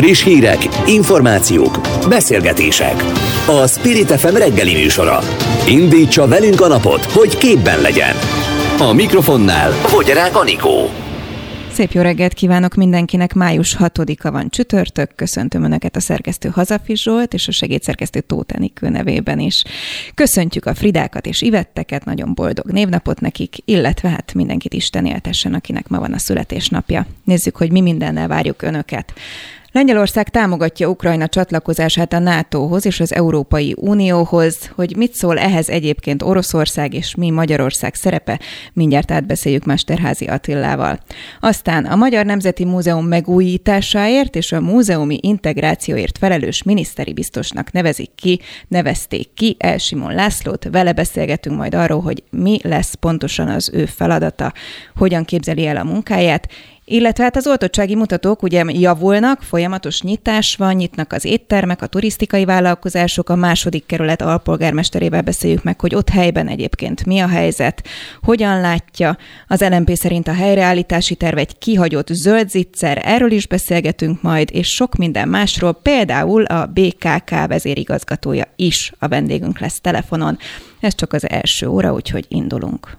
Friss hírek, információk, beszélgetések. A Spirit FM reggeli műsora. Indítsa velünk a napot, hogy képben legyen. A mikrofonnál Fogyarák Anikó. Szép jó reggelt kívánok mindenkinek! Május 6-a van csütörtök, köszöntöm Önöket a szerkesztő Hazafis Zsolt és a segédszerkesztő Tóth Enikő nevében is. Köszöntjük a Fridákat és Ivetteket, nagyon boldog névnapot nekik, illetve hát mindenkit Isten éltessen, akinek ma van a születésnapja. Nézzük, hogy mi mindennel várjuk Önöket. Lengyelország támogatja Ukrajna csatlakozását a NATO-hoz és az Európai Unióhoz. Hogy mit szól ehhez egyébként Oroszország és mi Magyarország szerepe, mindjárt átbeszéljük Mesterházi Attillával. Aztán a Magyar Nemzeti Múzeum megújításáért és a múzeumi integrációért felelős miniszteri biztosnak nevezik ki, nevezték ki El Simon Lászlót. Vele beszélgetünk majd arról, hogy mi lesz pontosan az ő feladata, hogyan képzeli el a munkáját, illetve hát az oltottsági mutatók ugye javulnak, folyamatos nyitás van, nyitnak az éttermek, a turisztikai vállalkozások, a második kerület alpolgármesterével beszéljük meg, hogy ott helyben egyébként mi a helyzet, hogyan látja. Az LMP szerint a helyreállítási terv egy kihagyott zöld zicser, erről is beszélgetünk majd, és sok minden másról, például a BKK vezérigazgatója is a vendégünk lesz telefonon. Ez csak az első óra, úgyhogy indulunk.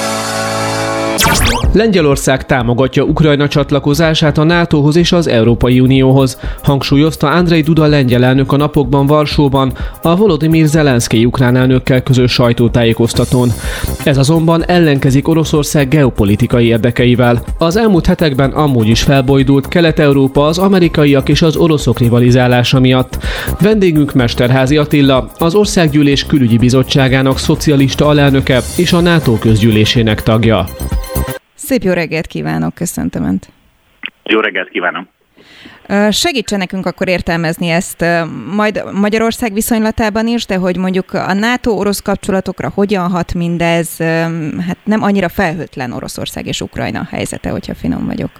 Lengyelország támogatja Ukrajna csatlakozását a NATO-hoz és az Európai Unióhoz, hangsúlyozta Andrei Duda lengyel elnök a napokban Varsóban a Volodymyr Zelenszky ukrán elnökkel közös sajtótájékoztatón. Ez azonban ellenkezik Oroszország geopolitikai érdekeivel. Az elmúlt hetekben amúgy is felbojdult Kelet-Európa az amerikaiak és az oroszok rivalizálása miatt. Vendégünk Mesterházi Attila, az Országgyűlés Külügyi Bizottságának szocialista alelnöke és a NATO közgyűlésének tagja. Szép jó reggelt kívánok, köszöntöm Önt. Jó reggelt kívánom. Segítsen nekünk akkor értelmezni ezt majd Magyarország viszonylatában is, de hogy mondjuk a NATO-orosz kapcsolatokra hogyan hat mindez, hát nem annyira felhőtlen Oroszország és Ukrajna helyzete, hogyha finom vagyok.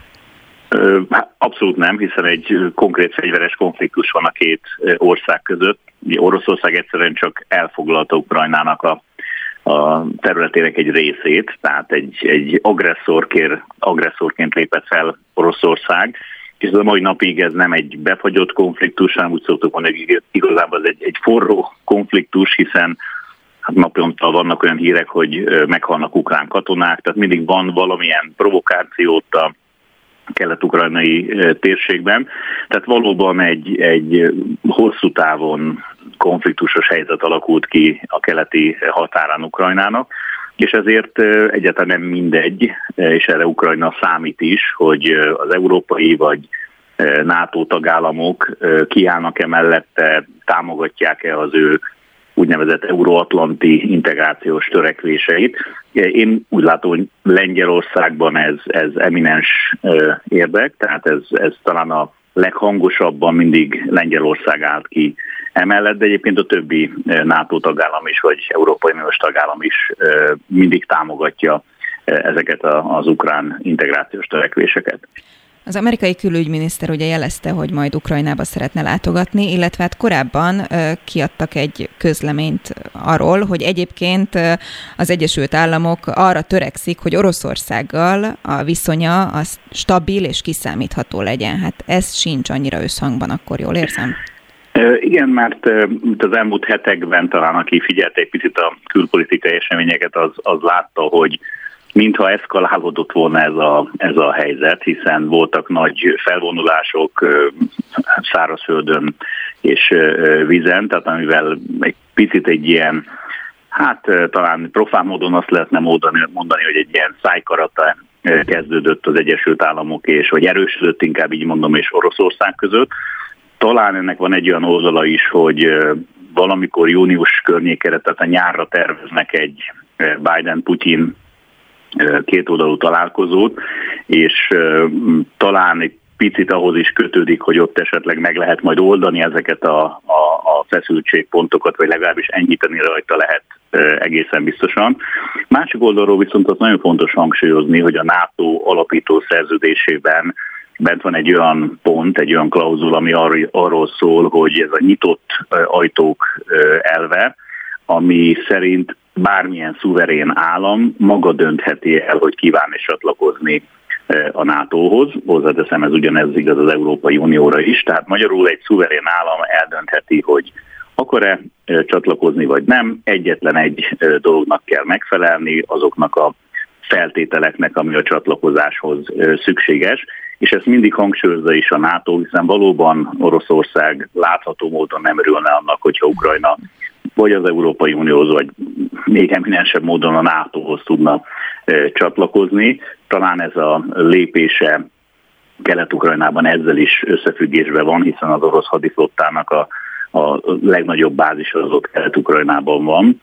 Hát abszolút nem, hiszen egy konkrét fegyveres konfliktus van a két ország között. Oroszország egyszerűen csak elfoglalta Ukrajnának a a területének egy részét, tehát egy, egy agresszorként, agresszorként lépett fel Oroszország, és ez a mai napig ez nem egy befagyott konfliktus, hanem úgy szoktuk mondani, hogy igazából ez egy, egy forró konfliktus, hiszen hát naponta vannak olyan hírek, hogy meghalnak ukrán katonák, tehát mindig van valamilyen provokációt a kelet-ukrajnai térségben. Tehát valóban egy, egy hosszú távon konfliktusos helyzet alakult ki a keleti határán Ukrajnának, és ezért egyáltalán nem mindegy, és erre Ukrajna számít is, hogy az európai vagy NATO tagállamok kiállnak-e mellette, támogatják-e az ő úgynevezett euróatlanti integrációs törekvéseit. Én úgy látom, hogy Lengyelországban ez, ez eminens érdek, tehát ez, ez talán a leghangosabban mindig Lengyelország állt ki emellett, de egyébként a többi NATO tagállam is, vagy Európai Uniós tagállam is mindig támogatja ezeket az ukrán integrációs törekvéseket. Az amerikai külügyminiszter ugye jelezte, hogy majd Ukrajnába szeretne látogatni, illetve hát korábban kiadtak egy közleményt arról, hogy egyébként az Egyesült Államok arra törekszik, hogy Oroszországgal a viszonya az stabil és kiszámítható legyen. Hát ez sincs annyira összhangban, akkor jól érzem? Igen, mert az elmúlt hetekben talán aki figyelte egy picit a külpolitikai eseményeket, az, az látta, hogy mintha eszkalálódott volna ez a, ez a helyzet, hiszen voltak nagy felvonulások szárazföldön és vízen, tehát amivel egy picit egy ilyen, hát talán profán módon azt lehetne mondani hogy egy ilyen szájkarata kezdődött az Egyesült Államok és, vagy erősödött inkább így mondom, és Oroszország között. Talán ennek van egy olyan oldala is, hogy valamikor június környékére, tehát a nyárra terveznek egy Biden-Putin kétoldalú találkozót, és talán egy picit ahhoz is kötődik, hogy ott esetleg meg lehet majd oldani ezeket a, a, a feszültségpontokat, vagy legalábbis enyhíteni rajta lehet egészen biztosan. Másik oldalról viszont az nagyon fontos hangsúlyozni, hogy a NATO alapító szerződésében bent van egy olyan pont, egy olyan klauzul, ami arról szól, hogy ez a nyitott ajtók elve, ami szerint bármilyen szuverén állam maga döntheti el, hogy kíván is csatlakozni a NATO-hoz. Hozzáteszem, ez ugyanez igaz az Európai Unióra is. Tehát magyarul egy szuverén állam eldöntheti, hogy akar-e csatlakozni vagy nem. Egyetlen egy dolognak kell megfelelni, azoknak a feltételeknek, ami a csatlakozáshoz szükséges, és ezt mindig hangsúlyozza is a NATO, hiszen valóban Oroszország látható módon nem örülne annak, hogyha Ukrajna vagy az Európai Unióhoz, vagy még eminensebb módon a NATO-hoz tudna csatlakozni. Talán ez a lépése Kelet-Ukrajnában ezzel is összefüggésben van, hiszen az orosz hadiflottának a a legnagyobb bázis az ott Kelet-Ukrajnában van,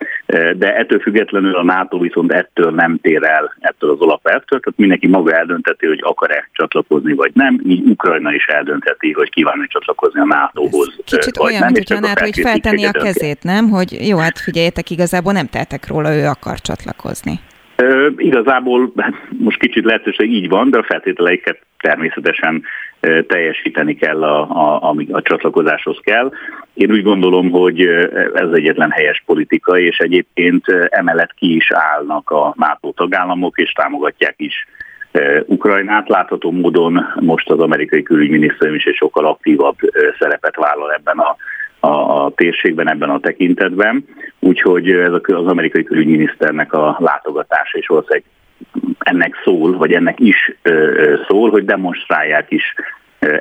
de ettől függetlenül a NATO viszont ettől nem tér el ettől az alapelvtől, tehát mindenki maga eldönteti, hogy akar-e csatlakozni vagy nem, így Ukrajna is eldönteti, hogy kívánja csatlakozni a NATO-hoz. Kicsit vagy olyan, nem, mint a NATO hogy feltenni a kezét, nem? Hogy jó, hát figyeljetek, igazából nem teltek róla, ő akar csatlakozni. Igazából hát most kicsit lehetőség így van, de a feltételeiket természetesen teljesíteni kell, a, a, ami a csatlakozáshoz kell. Én úgy gondolom, hogy ez egyetlen helyes politika, és egyébként emellett ki is állnak a NATO tagállamok, és támogatják is Ukrajnát. Látható módon most az amerikai külügyminisztérium is egy sokkal aktívabb szerepet vállal ebben a a, a térségben ebben a tekintetben, úgyhogy ez az amerikai külügyminiszternek a látogatása is valószínűleg ennek szól, vagy ennek is szól, hogy demonstrálják is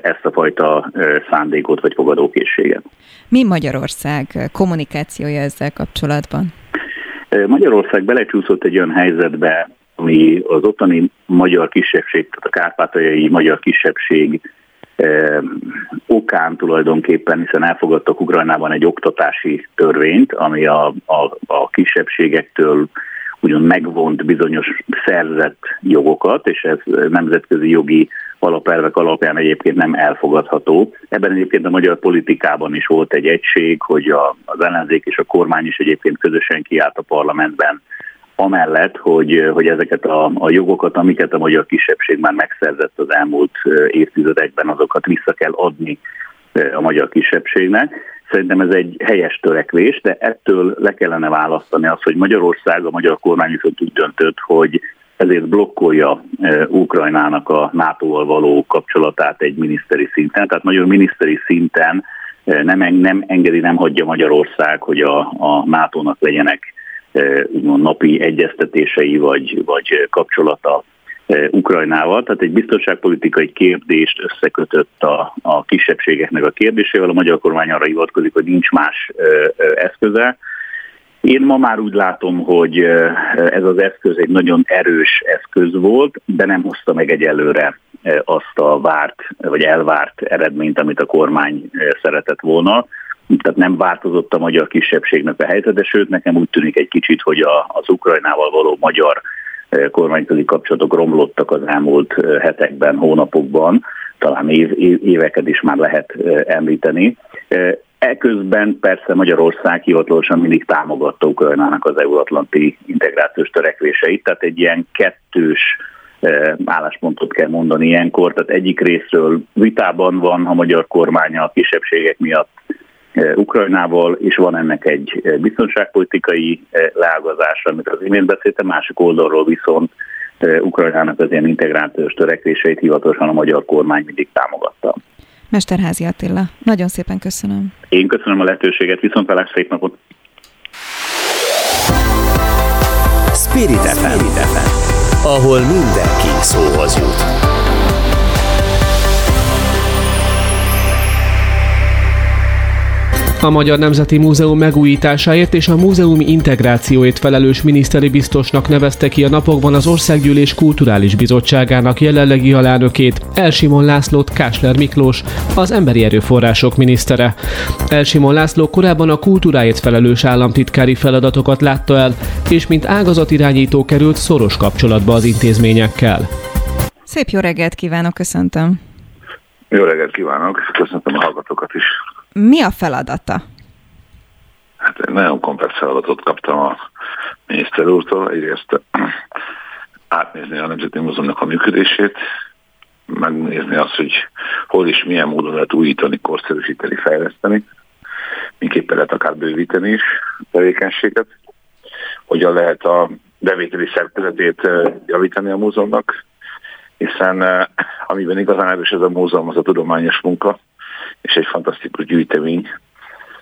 ezt a fajta szándékot vagy fogadókészséget. Mi Magyarország kommunikációja ezzel kapcsolatban? Magyarország belecsúszott egy olyan helyzetbe, ami az ottani magyar kisebbség, tehát a kárpátaljai magyar kisebbség okán tulajdonképpen, hiszen elfogadtak Ukrajnában egy oktatási törvényt, ami a, a, a kisebbségektől ugyan megvont bizonyos szerzett jogokat, és ez nemzetközi jogi alapelvek alapján egyébként nem elfogadható. Ebben egyébként a magyar politikában is volt egy egység, hogy a, az ellenzék és a kormány is egyébként közösen kiállt a parlamentben amellett, hogy, hogy ezeket a, a jogokat, amiket a magyar kisebbség már megszerzett az elmúlt évtizedekben, azokat vissza kell adni a magyar kisebbségnek. Szerintem ez egy helyes törekvés, de ettől le kellene választani azt, hogy Magyarország, a magyar kormány viszont úgy döntött, hogy ezért blokkolja Ukrajnának a NATO-val való kapcsolatát egy miniszteri szinten. Tehát magyar miniszteri szinten nem, nem engedi, nem hagyja Magyarország, hogy a, a NATO-nak legyenek úgymond napi egyeztetései vagy, vagy kapcsolata Ukrajnával, tehát egy biztonságpolitikai kérdést összekötött a, a kisebbségeknek a kérdésével. A magyar kormány arra hivatkozik, hogy nincs más eszköze. Én ma már úgy látom, hogy ez az eszköz egy nagyon erős eszköz volt, de nem hozta meg egyelőre azt a várt, vagy elvárt eredményt, amit a kormány szeretett volna. Tehát nem változott a magyar kisebbségnek a helyzet, de sőt nekem úgy tűnik egy kicsit, hogy a, az Ukrajnával való magyar kormányközi kapcsolatok romlottak az elmúlt hetekben, hónapokban, talán év, éveket is már lehet említeni. Eközben persze Magyarország hivatalosan mindig támogatta Ukrajnának az euróatlanti integrációs törekvéseit, tehát egy ilyen kettős álláspontot kell mondani ilyenkor. Tehát egyik részről vitában van a magyar kormánya a kisebbségek miatt Ukrajnával, és van ennek egy biztonságpolitikai leágazása, amit az imént beszéltem, másik oldalról viszont Ukrajnának az ilyen integrációs törekvéseit hivatalosan a magyar kormány mindig támogatta. Mesterházi Attila, nagyon szépen köszönöm. Én köszönöm a lehetőséget, viszont velek szép napot! Spirit FM, ahol mindenki szóhoz jut. A Magyar Nemzeti Múzeum megújításáért és a múzeumi integrációért felelős miniszteri biztosnak nevezte ki a napokban az Országgyűlés Kulturális Bizottságának jelenlegi alelnökét, Elsimon Lászlót Kásler Miklós, az emberi erőforrások minisztere. Elsimon László korábban a kultúráért felelős államtitkári feladatokat látta el, és mint ágazatirányító került szoros kapcsolatba az intézményekkel. Szép jó reggelt kívánok, köszöntöm! Jó reggelt kívánok, köszöntöm a hallgatókat is. Mi a feladata? Hát egy nagyon komplex feladatot kaptam a miniszter úrtól. Egyrészt átnézni a Nemzeti Múzeumnak a működését, megnézni azt, hogy hol is milyen módon lehet újítani, korszerűsíteni, fejleszteni, miképpen lehet akár bővíteni is a tevékenységet. hogyan lehet a bevételi szerkezetét javítani a múzeumnak, hiszen amiben igazán erős ez a múzeum, az a tudományos munka, és egy fantasztikus gyűjtemény,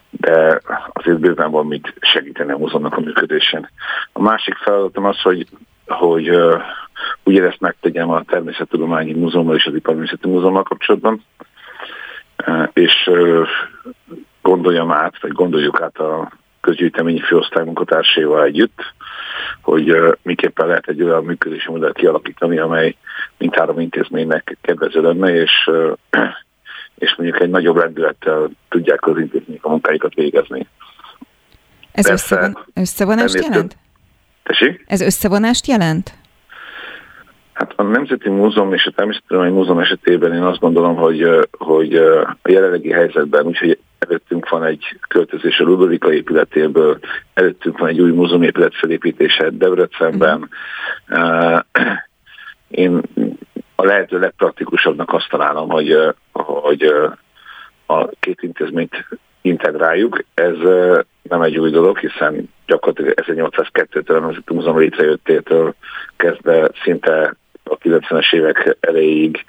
de azért bőven van mit segíteni a múzeumnak a működésén. A másik feladatom az, hogy, hogy uh, úgy ezt megtegyem a Természettudományi Múzeummal és az Iparművészeti Múzeummal kapcsolatban, uh, és uh, gondoljam át, vagy gondoljuk át a közgyűjteményi főosztály munkatársaival együtt, hogy uh, miképpen lehet egy olyan működési modellt kialakítani, amely mindhárom intézménynek kedvező lenne, és uh, és mondjuk egy nagyobb rendülettel tudják az intézmények a munkáikat végezni. Ez összevon, összevonást jelent? Tessék? Ez összevonást jelent? Hát a Nemzeti Múzeum és a Természettudományi Múzeum esetében én azt gondolom, hogy, hogy a jelenlegi helyzetben, úgyhogy előttünk van egy költözés a Ludovika épületéből, előttünk van egy új múzeumépület felépítése Debrecenben. Mm. Én a lehető legpraktikusabbnak azt találom, hogy, hogy a két intézményt integráljuk. Ez nem egy új dolog, hiszen gyakorlatilag 1802-től a Nemzeti Múzeum létrejöttétől kezdve szinte a 90-es évek elejéig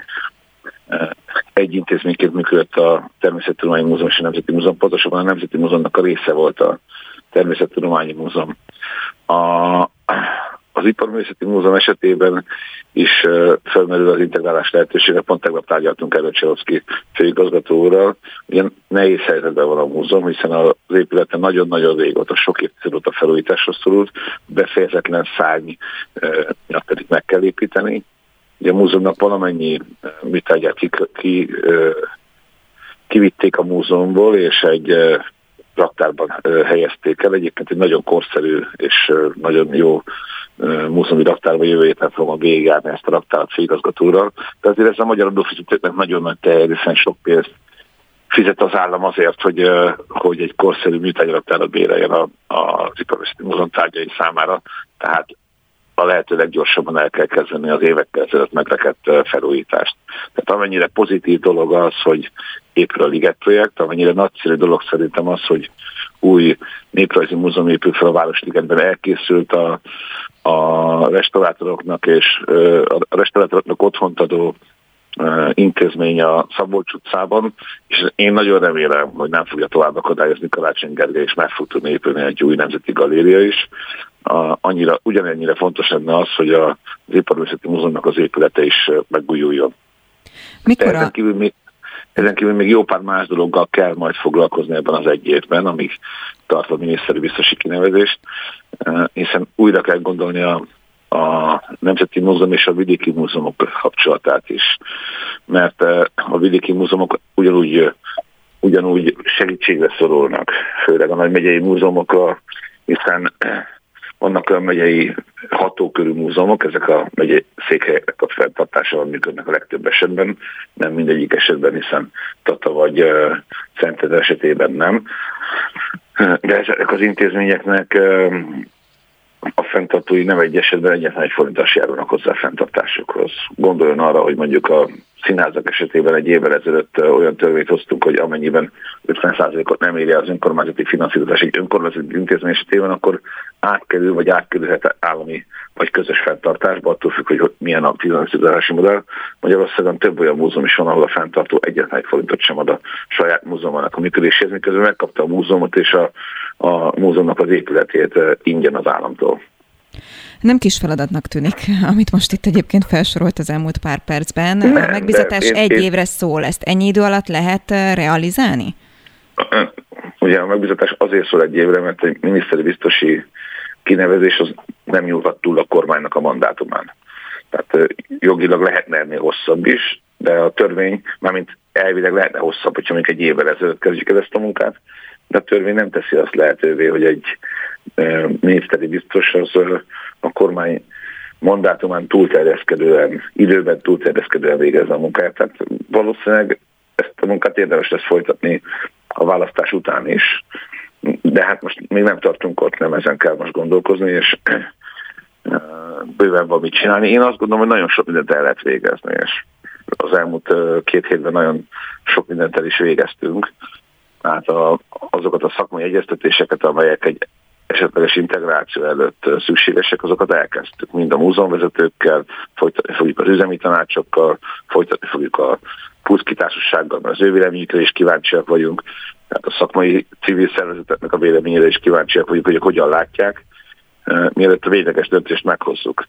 egy intézményként működött a Természettudományi Múzeum és a Nemzeti Múzeum, pontosabban a Nemzeti Múzeumnak a része volt a Természettudományi Múzeum. A, az Iparművészeti Múzeum esetében is felmerül az integrálás lehetősége. Pont tegnap tárgyaltunk erről Csehovszki főigazgatóról. Ugye nehéz helyzetben van a múzeum, hiszen az épületen nagyon-nagyon régóta, sok évtized óta felújításra szorult, befejezetlen szárny miatt pedig meg kell építeni. Ugye a múzeumnak valamennyi műtárgyát ki, ki, kivitték a múzeumból, és egy raktárban helyezték el. Egyébként egy nagyon korszerű és nagyon jó múzeumi raktárba jövő héten fogom végigjárni ezt a raktárat főigazgatóral. De azért ez a magyar adófizetőknek nagyon nagy teher, hiszen sok pénzt fizet az állam azért, hogy, hogy egy korszerű műtárgyraktárat béreljen az Iparművészeti Múzeum tárgyai számára. Tehát a lehető leggyorsabban el kell kezdeni az évekkel ezelőtt megrekedt felújítást. Tehát amennyire pozitív dolog az, hogy épül a Liget projekt, amennyire nagyszerű dolog szerintem az, hogy új néprajzi múzeum épül fel a Városligetben, elkészült a, a restaurátoroknak és a restaurátoroknak otthont adó intézmény a Szabolcs utcában, és én nagyon remélem, hogy nem fogja tovább akadályozni Karácsony Gergely, és meg fog tudni épülni egy új nemzeti galéria is. A, annyira, ugyanennyire fontos lenne az, hogy a, az Iparművészeti Múzeumnak az épülete is megújuljon. Mikor a... kívül még, ezen kívül még jó pár más dologgal kell majd foglalkozni ebben az egy évben, amíg tart a miniszteri biztosi kinevezést, hiszen újra kell gondolni a a Nemzeti Múzeum és a Vidéki Múzeumok kapcsolatát is. Mert a Vidéki Múzeumok ugyanúgy, ugyanúgy segítségre szorulnak, főleg a nagy megyei múzeumok, hiszen vannak a megyei hatókörű múzeumok, ezek a megyei székhelyek a fenntartásával működnek a legtöbb esetben, nem mindegyik esetben, hiszen Tata vagy Szentez esetében nem. De ezek az intézményeknek a fenntartói nem egy esetben egyetlen egy forintos járulnak hozzá a fenntartásukhoz. Gondoljon arra, hogy mondjuk a színházak esetében egy évvel ezelőtt olyan törvényt hoztunk, hogy amennyiben 50%-ot nem érje az önkormányzati finanszírozás egy önkormányzati intézmény esetében, akkor átkerül vagy átkerülhet állami vagy közös fenntartásba, attól függ, hogy milyen a finanszírozási modell. Magyarországon több olyan múzeum is van, ahol a fenntartó egyetlen egy forintot sem ad a saját múzeumának a működéséhez, miközben megkapta a múzeumot és a, a múzeumnak az épületét ingyen az államtól. Nem kis feladatnak tűnik, amit most itt egyébként felsorolt az elmúlt pár percben. Nem, a megbizatás én, egy én... évre szól, ezt ennyi idő alatt lehet realizálni? Ugye a megbizatás azért szól egy évre, mert egy miniszteri biztosi kinevezés az nem nyúlhat túl a kormánynak a mandátumán. Tehát jogilag lehetne ennél hosszabb is, de a törvény, mármint elvileg lehetne hosszabb, hogyha még egy évvel ezelőtt kezdjük el ezt a munkát, de a törvény nem teszi azt lehetővé, hogy egy miniszteri biztos az a kormány mandátumán túlterjeszkedően, időben túlterjeszkedően végezze a munkáját. Tehát valószínűleg ezt a munkát érdemes lesz folytatni a választás után is. De hát most még nem tartunk ott, nem ezen kell most gondolkozni, és bőven van mit csinálni. Én azt gondolom, hogy nagyon sok mindent el lehet végezni, és az elmúlt két hétben nagyon sok mindent el is végeztünk. Tehát a, azokat a szakmai egyeztetéseket, amelyek egy esetleges integráció előtt szükségesek, azokat elkezdtük. Mind a múzeumvezetőkkel, folytatni fogjuk az üzemi tanácsokkal, folytatni fogjuk a Puszki Társasággal, mert az ő véleményükre is kíváncsiak vagyunk, tehát a szakmai civil szervezeteknek a véleményére is kíváncsiak vagyunk, hogy hogyan látják, mielőtt a végleges döntést meghozzuk.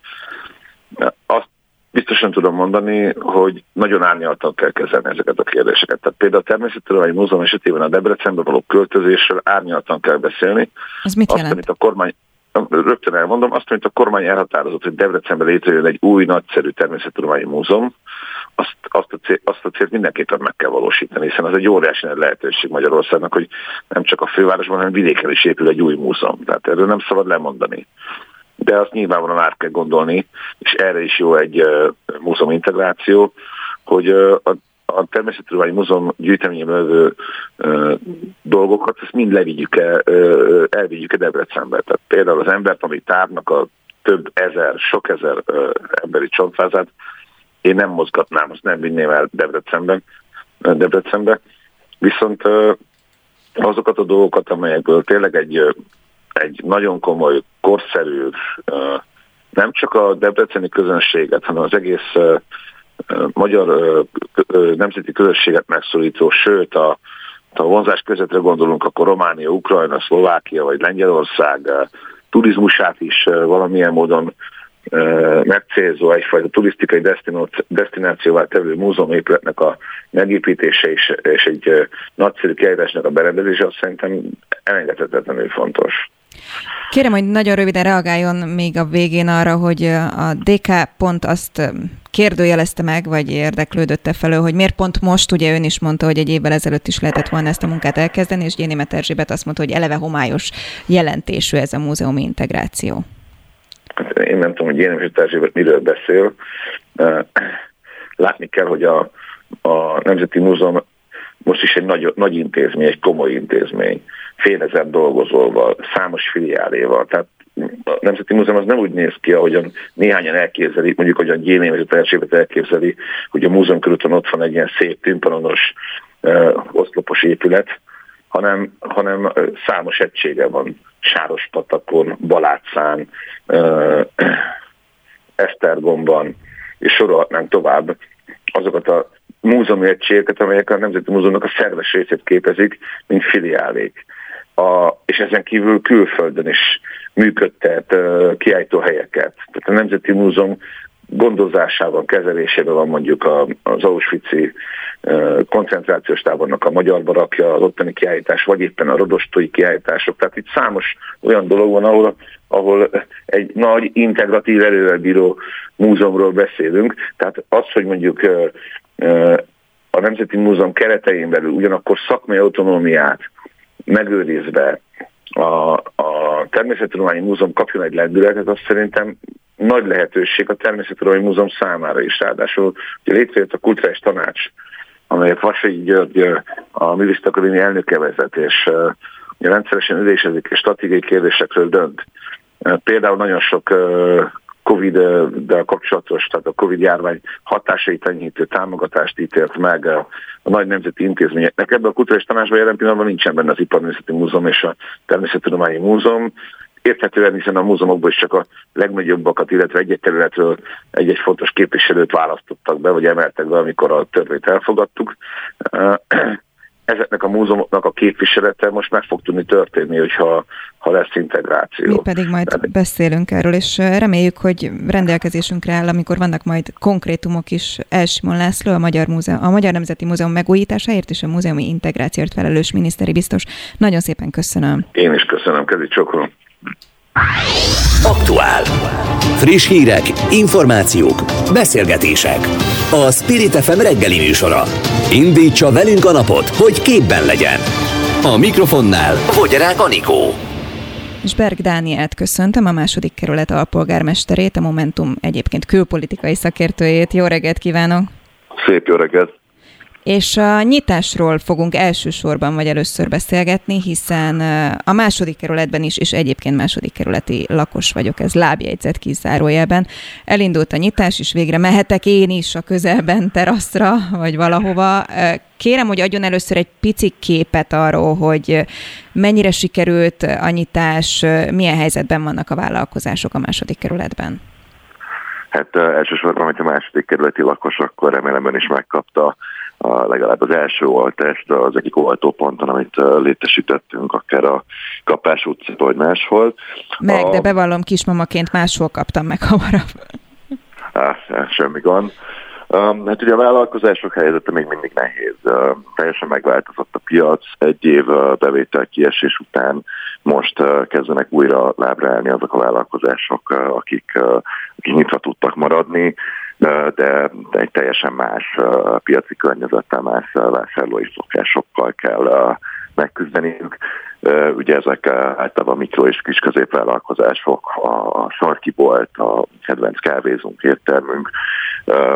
Azt biztosan tudom mondani, hogy nagyon árnyaltan kell kezelni ezeket a kérdéseket. Tehát például a Természettudományi Múzeum esetében a Debrecenbe való költözésről árnyaltan kell beszélni. Ez mit jelent? Azt, amit a kormány, rögtön elmondom, azt, amit a kormány elhatározott, hogy Debrecenben létrejön egy új, nagyszerű természettudományi múzeum, azt, azt, a cél, azt a célt mindenképpen meg kell valósítani, hiszen az egy óriási nagy lehetőség Magyarországnak, hogy nem csak a fővárosban, hanem vidéken is épül egy új múzeum. Tehát erről nem szabad lemondani de azt nyilvánvalóan át kell gondolni, és erre is jó egy uh, múzeum integráció, hogy uh, a, a Természettudományi Múzeum gyűjteményében levő uh, dolgokat, ezt mind levigyük el, uh, elvigyük el Debrecenbe. Tehát például az embert, ami tárnak a több ezer, sok ezer uh, emberi csontfázát, én nem mozgatnám, azt nem vinném el Debrecenben, Debrecenbe. Viszont azokat a dolgokat, amelyekből tényleg egy egy nagyon komoly, korszerű, nem csak a debreceni közönséget, hanem az egész magyar nemzeti közösséget megszólító, sőt a, a vonzás közöttre gondolunk, akkor Románia, Ukrajna, Szlovákia vagy Lengyelország turizmusát is valamilyen módon megcélzó egyfajta turisztikai destinációvá tevő múzeumépületnek a megépítése és, és egy nagyszerű kiállításnak a berendezése, azt szerintem elengedhetetlenül fontos. Kérem, hogy nagyon röviden reagáljon még a végén arra, hogy a DK pont azt kérdőjelezte meg, vagy érdeklődötte felől, hogy miért pont most, ugye ön is mondta, hogy egy évvel ezelőtt is lehetett volna ezt a munkát elkezdeni, és Génémet Erzsébet azt mondta, hogy eleve homályos jelentésű ez a múzeumi integráció. Hát én nem tudom, hogy Génémet Erzsébet miről beszél. Látni kell, hogy a, a Nemzeti Múzeum most is egy nagy, nagy intézmény, egy komoly intézmény, fél ezer dolgozóval, számos filiáléval, tehát a Nemzeti Múzeum az nem úgy néz ki, ahogyan néhányan elképzelik, mondjuk ahogyan Gyéném és a térséget elképzeli, hogy a múzeum körülön ott van egy ilyen szép tűmpalonos uh, oszlopos épület, hanem, hanem számos egysége van. Sárospatakon, Balátszán, uh, Esztergomban, és sorolhatnánk tovább azokat a múzeumi egységeket, amelyek a Nemzeti Múzeumnak a szerves részét képezik, mint filiálék. A, és ezen kívül külföldön is működtet uh, helyeket. Tehát a Nemzeti Múzeum gondozásában, kezelésében van mondjuk az Auschwitz-i koncentrációs tábornak a magyar barakja, az ottani kiállítás, vagy éppen a rodostói kiállítások. Tehát itt számos olyan dolog van, ahol, ahol egy nagy integratív erővel bíró múzeumról beszélünk. Tehát az, hogy mondjuk a Nemzeti Múzeum keretein belül ugyanakkor szakmai autonómiát megőrizve a, a Természettudományi Múzeum kapjon egy lendületet, az szerintem nagy lehetőség a Természettudományi Múzeum számára is. Ráadásul létrejött a Kulturális Tanács, amelyet Vasai György a Művészet elnöke vezet, és rendszeresen ülésezik és stratégiai kérdésekről dönt. Például nagyon sok Covid-del kapcsolatos, tehát a Covid járvány hatásait enyhítő támogatást ítélt meg a nagy nemzeti intézményeknek. Ebben a kulturális tanácsban jelen pillanatban nincsen benne az Iparművészeti Múzeum és a Természettudományi Múzeum. Érthetően, hiszen a múzeumokból is csak a legnagyobbakat, illetve egy-egy területről egy-egy fontos képviselőt választottak be, vagy emeltek be, amikor a törvényt elfogadtuk ezeknek a múzeumoknak a képviselete most meg fog tudni történni, hogyha ha lesz integráció. Mi pedig majd Tehát... beszélünk erről, és reméljük, hogy rendelkezésünkre áll, amikor vannak majd konkrétumok is Elsimon László, a Magyar, Múzeum, a Magyar Nemzeti Múzeum megújításáért és a múzeumi integrációért felelős miniszteri biztos. Nagyon szépen köszönöm. Én is köszönöm, Kezi Csokolom. Aktuál. Friss hírek, információk, beszélgetések. A Spirit FM reggeli műsora. Indítsa velünk a napot, hogy képben legyen. A mikrofonnál Fogyarák Anikó. És Berg Dánielt köszöntöm, a második kerület alpolgármesterét, a Momentum egyébként külpolitikai szakértőjét. Jó reggelt kívánok! Szép jó reggelt! És a nyitásról fogunk elsősorban vagy először beszélgetni, hiszen a második kerületben is, és egyébként második kerületi lakos vagyok, ez lábjegyzet kizárójelben. Elindult a nyitás, és végre mehetek én is a közelben teraszra, vagy valahova. Kérem, hogy adjon először egy pici képet arról, hogy mennyire sikerült a nyitás, milyen helyzetben vannak a vállalkozások a második kerületben. Hát elsősorban, hogyha második kerületi lakos, akkor remélem ön is megkapta a, legalább az első oltást az egyik oltóponton, amit létesítettünk, akár a Kapás utca, vagy máshol. Meg, a... de bevallom, kismamaként máshol kaptam meg hamarabb. Á, semmi gond. Um, hát ugye a vállalkozások helyzete még mindig nehéz. Uh, teljesen megváltozott a piac. Egy év uh, bevétel kiesés után most uh, kezdenek újra lábra állni azok a vállalkozások, akik, akik nyitva tudtak maradni, de, egy teljesen más piaci környezettel, más vásárlói szokásokkal kell megküzdeniük. Ugye ezek általában mikro és kis középvállalkozások, a sarkibolt, a kedvenc kávézunk, éttermünk,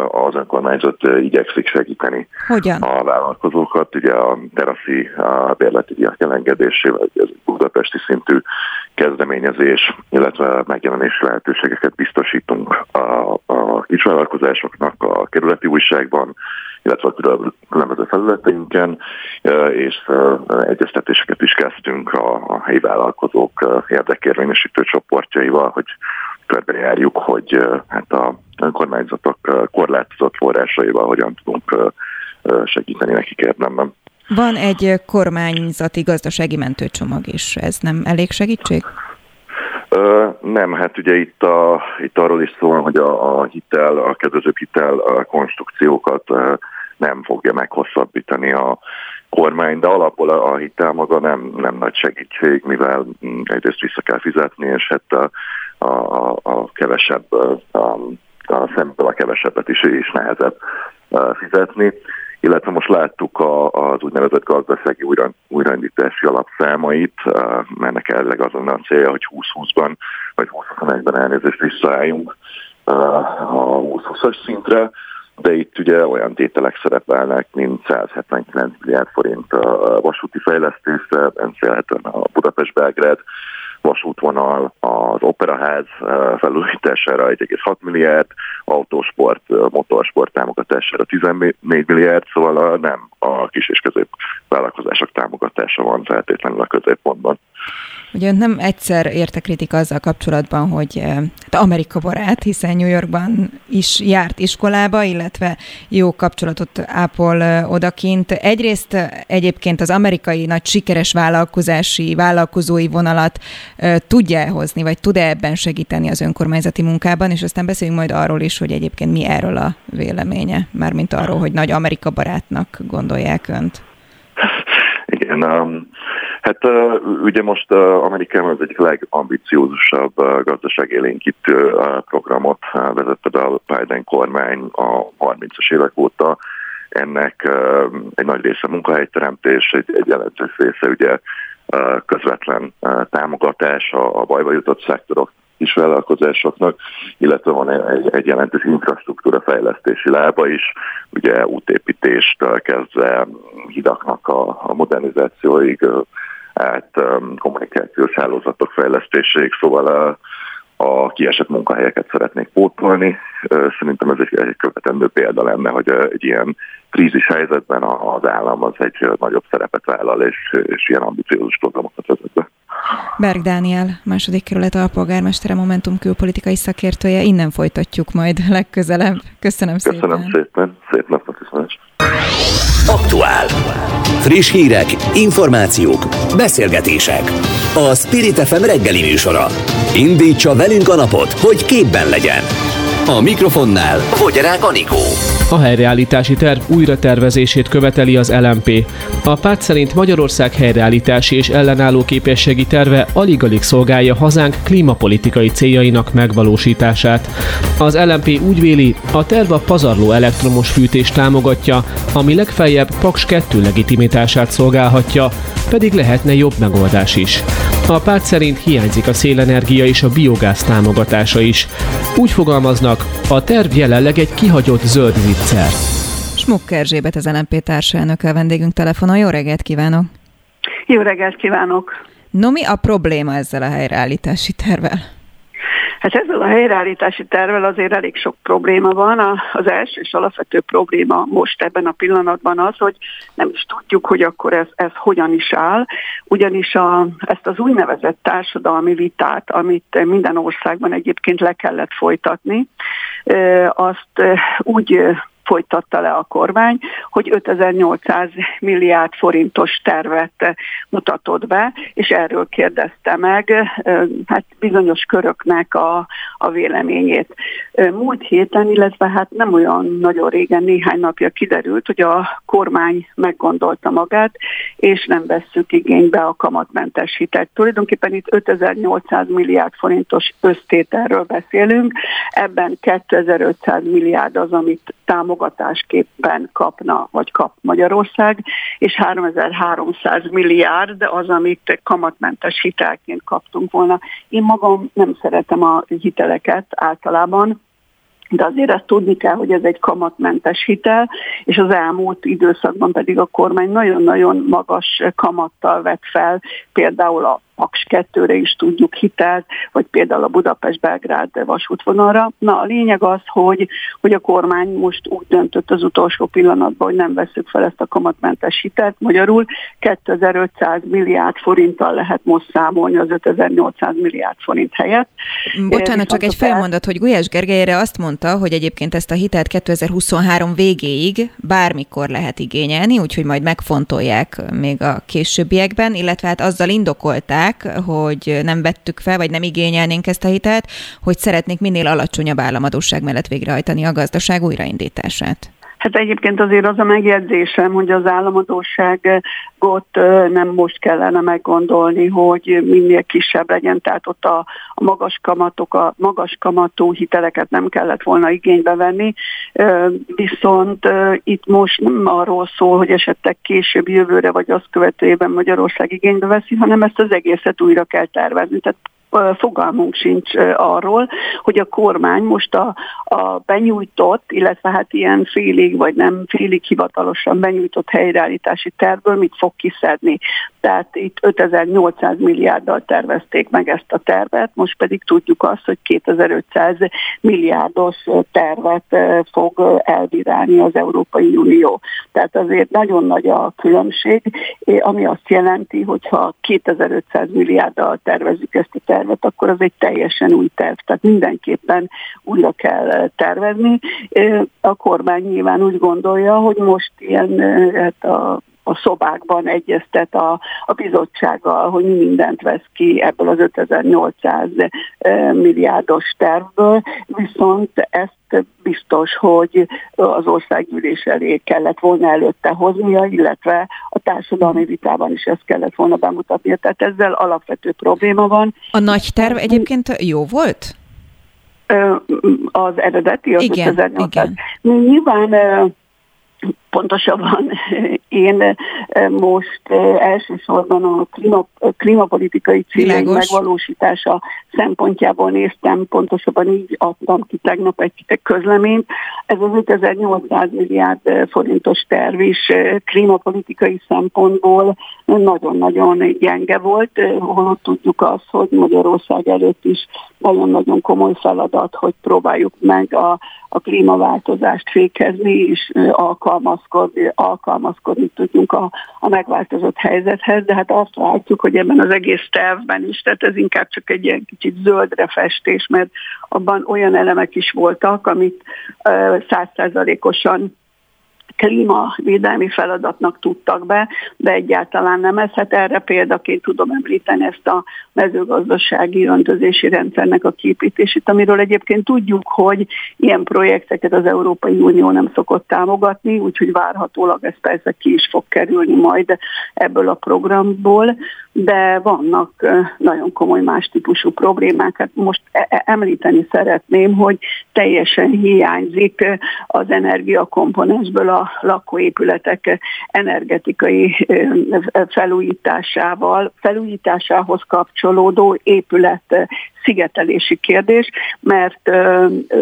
az önkormányzat igyekszik segíteni Hogyan? a vállalkozókat. Ugye a teraszi a bérleti diák elengedésével, ez budapesti szintű kezdeményezés, illetve megjelenési lehetőségeket biztosítunk a, a kisvállalkozásoknak a kerületi újságban, illetve a különböző felületeinken, és egyeztetéseket is kezdtünk a, a helyi vállalkozók érdekérvényesítő csoportjaival, hogy körbejárjuk, hogy hát a önkormányzatok korlátozott forrásaival hogyan tudunk segíteni nekik érdemben. Van egy kormányzati gazdasági mentőcsomag is, ez nem elég segítség? Ö, nem, hát ugye itt, a, itt arról is szól, hogy a, a hitel, a kedvezőbb hitel a konstrukciókat nem fogja meghosszabbítani a kormány, de alapból a, hitel maga nem, nem nagy segítség, mivel mm, egyrészt vissza kell fizetni, és hát a, a, a kevesebb, a, a szemből a kevesebbet is, is nehezebb fizetni. Illetve most láttuk a, az úgynevezett gazdasági újra, újraindítási alapszámait, ennek elleg azon a célja, hogy 2020-ban vagy 2021-ben elnézést visszaálljunk a 2020-as szintre, de itt ugye olyan tételek szerepelnek, mint 179 milliárd forint a vasúti fejlesztésre, beszélhetően a Budapest-Belgrád vasútvonal, az operaház eh, felújítására 1,6 milliárd, autósport, eh, motorsport támogatására 14 milliárd, szóval nem a kis és közép vállalkozások támogatása van feltétlenül a középpontban. Ugye nem egyszer érte kritika azzal kapcsolatban, hogy eh, hát Amerika barát, hiszen New Yorkban is járt iskolába, illetve jó kapcsolatot ápol eh, odakint. Egyrészt eh, egyébként az amerikai nagy sikeres vállalkozási, vállalkozói vonalat tudja hozni, vagy tud-e ebben segíteni az önkormányzati munkában, és aztán beszéljünk majd arról is, hogy egyébként mi erről a véleménye, mármint arról, hogy nagy Amerika barátnak gondolják önt. Igen, um, Hát ugye most Amerikában az egyik legambiciózusabb gazdaságélénkítő programot vezette be a Biden kormány a 30-as évek óta. Ennek egy nagy része munkahelyteremtés, egy, egy jelentős része ugye közvetlen támogatás a bajba jutott szektorok kisvállalkozásoknak, illetve van egy, egy jelentős infrastruktúra fejlesztési lába is, ugye útépítéstől kezdve hidaknak a, a modernizációig, át um, kommunikációs hálózatok fejlesztéséig, szóval a, a kiesett munkahelyeket szeretnék pótolni. Szerintem ez egy, egy követendő példa lenne, hogy egy ilyen krízis helyzetben az állam az egy nagyobb szerepet vállal, és, és ilyen ambiciózus programokat vezet be. Berg Dániel, második kerület alpolgármestere, Momentum külpolitikai szakértője. Innen folytatjuk majd legközelebb. Köszönöm, Köszönöm szépen. Köszönöm szépen. Szép napot is. Aktuál. Friss hírek, információk, beszélgetések. A Spirit FM reggeli műsora. Indítsa velünk a napot, hogy képben legyen. A mikrofonnál Fogyarák Anikó. A helyreállítási terv újratervezését követeli az LMP. A párt szerint Magyarország helyreállítási és ellenálló képességi terve alig-alig szolgálja hazánk klímapolitikai céljainak megvalósítását. Az LMP úgy véli, a terv a pazarló elektromos fűtést támogatja, ami legfeljebb Paks 2 legitimitását szolgálhatja, pedig lehetne jobb megoldás is. A párt szerint hiányzik a szélenergia és a biogáz támogatása is. Úgy fogalmaznak, a terv jelenleg egy kihagyott zöld viccer. Smuk Erzsébet, az LNP társelnök a vendégünk telefonon. Jó reggelt kívánok! Jó reggelt kívánok! No, mi a probléma ezzel a helyreállítási tervel? Hát ezzel a helyreállítási tervel azért elég sok probléma van. Az első és alapvető probléma most ebben a pillanatban az, hogy nem is tudjuk, hogy akkor ez, ez hogyan is áll, ugyanis a, ezt az úgynevezett társadalmi vitát, amit minden országban egyébként le kellett folytatni, azt úgy folytatta le a kormány, hogy 5800 milliárd forintos tervet mutatott be, és erről kérdezte meg hát bizonyos köröknek a, a véleményét. Múlt héten, illetve hát nem olyan nagyon régen, néhány napja kiderült, hogy a kormány meggondolta magát, és nem vesszük igénybe a kamatmentes hitelt. Tulajdonképpen itt 5800 milliárd forintos össztételről beszélünk, ebben 2500 milliárd az, amit támogatásképpen kapna, vagy kap Magyarország, és 3300 milliárd az, amit kamatmentes hitelként kaptunk volna. Én magam nem szeretem a hiteleket általában, de azért ezt tudni kell, hogy ez egy kamatmentes hitel, és az elmúlt időszakban pedig a kormány nagyon-nagyon magas kamattal vett fel például a Paks 2-re is tudjuk hitelt, vagy például a Budapest-Belgrád vasútvonalra. Na a lényeg az, hogy, hogy a kormány most úgy döntött az utolsó pillanatban, hogy nem veszük fel ezt a kamatmentes hitelt. Magyarul 2500 milliárd forinttal lehet most számolni az 5800 milliárd forint helyett. Bocsánat, csak egy felmondat, hogy Gulyás Gergelyre azt mondta, hogy egyébként ezt a hitelt 2023 végéig bármikor lehet igényelni, úgyhogy majd megfontolják még a későbbiekben, illetve hát azzal indokolták, mondták, hogy nem vettük fel, vagy nem igényelnénk ezt a hitelt, hogy szeretnék minél alacsonyabb államadóság mellett végrehajtani a gazdaság újraindítását. Hát egyébként azért az a megjegyzésem, hogy az államadóságot nem most kellene meggondolni, hogy minél kisebb legyen, tehát ott a, a magas kamatok, a magas kamatú hiteleket nem kellett volna igénybe venni, viszont itt most nem arról szól, hogy esetleg később jövőre vagy azt követőében Magyarország igénybe veszi, hanem ezt az egészet újra kell tervezni. Tehát fogalmunk sincs arról, hogy a kormány most a, a benyújtott, illetve hát ilyen félig vagy nem félig hivatalosan benyújtott helyreállítási tervből mit fog kiszedni. Tehát itt 5800 milliárddal tervezték meg ezt a tervet, most pedig tudjuk azt, hogy 2500 milliárdos tervet fog elbírálni az Európai Unió. Tehát azért nagyon nagy a különbség, ami azt jelenti, hogy ha 2500 milliárddal tervezzük ezt a tervet, tervet, akkor az egy teljesen új terv. Tehát mindenképpen újra kell tervezni. A kormány nyilván úgy gondolja, hogy most ilyen hát a a szobákban egyeztet a, a bizottsággal, hogy mi mindent vesz ki ebből az 5800 milliárdos tervből, viszont ezt biztos, hogy az országgyűlés elé kellett volna előtte hoznia, illetve a társadalmi vitában is ezt kellett volna bemutatnia. Tehát ezzel alapvető probléma van. A nagy terv egyébként jó volt? Az eredeti, az igen, 5800. Igen. Nyilván Pontosabban én eh, most eh, elsősorban a klíma, klímapolitikai célek megvalósítása szempontjából néztem, pontosabban így adtam ki tegnap egy közleményt. Ez az 5800 milliárd eh, forintos terv is klímapolitikai szempontból nagyon-nagyon gyenge volt, holott tudjuk azt, hogy Magyarország előtt is nagyon-nagyon komoly feladat, hogy próbáljuk meg a, a klímaváltozást fékezni és alkalmazni alkalmazkodni, alkalmazkodni tudjunk a, a megváltozott helyzethez, de hát azt látjuk, hogy ebben az egész tervben is, tehát ez inkább csak egy ilyen kicsit zöldre festés, mert abban olyan elemek is voltak, amit százszerzalékosan klímavédelmi feladatnak tudtak be, de egyáltalán nem ez. Hát erre példaként tudom említeni ezt a mezőgazdasági öntözési rendszernek a képítését, amiről egyébként tudjuk, hogy ilyen projekteket az Európai Unió nem szokott támogatni, úgyhogy várhatólag ez persze ki is fog kerülni majd ebből a programból, de vannak nagyon komoly más típusú problémák. Hát most e-, e-, említeni szeretném, hogy teljesen hiányzik az energiakomponensből a lakóépületek energetikai felújításával, felújításához kapcsolódó épület szigetelési kérdés, mert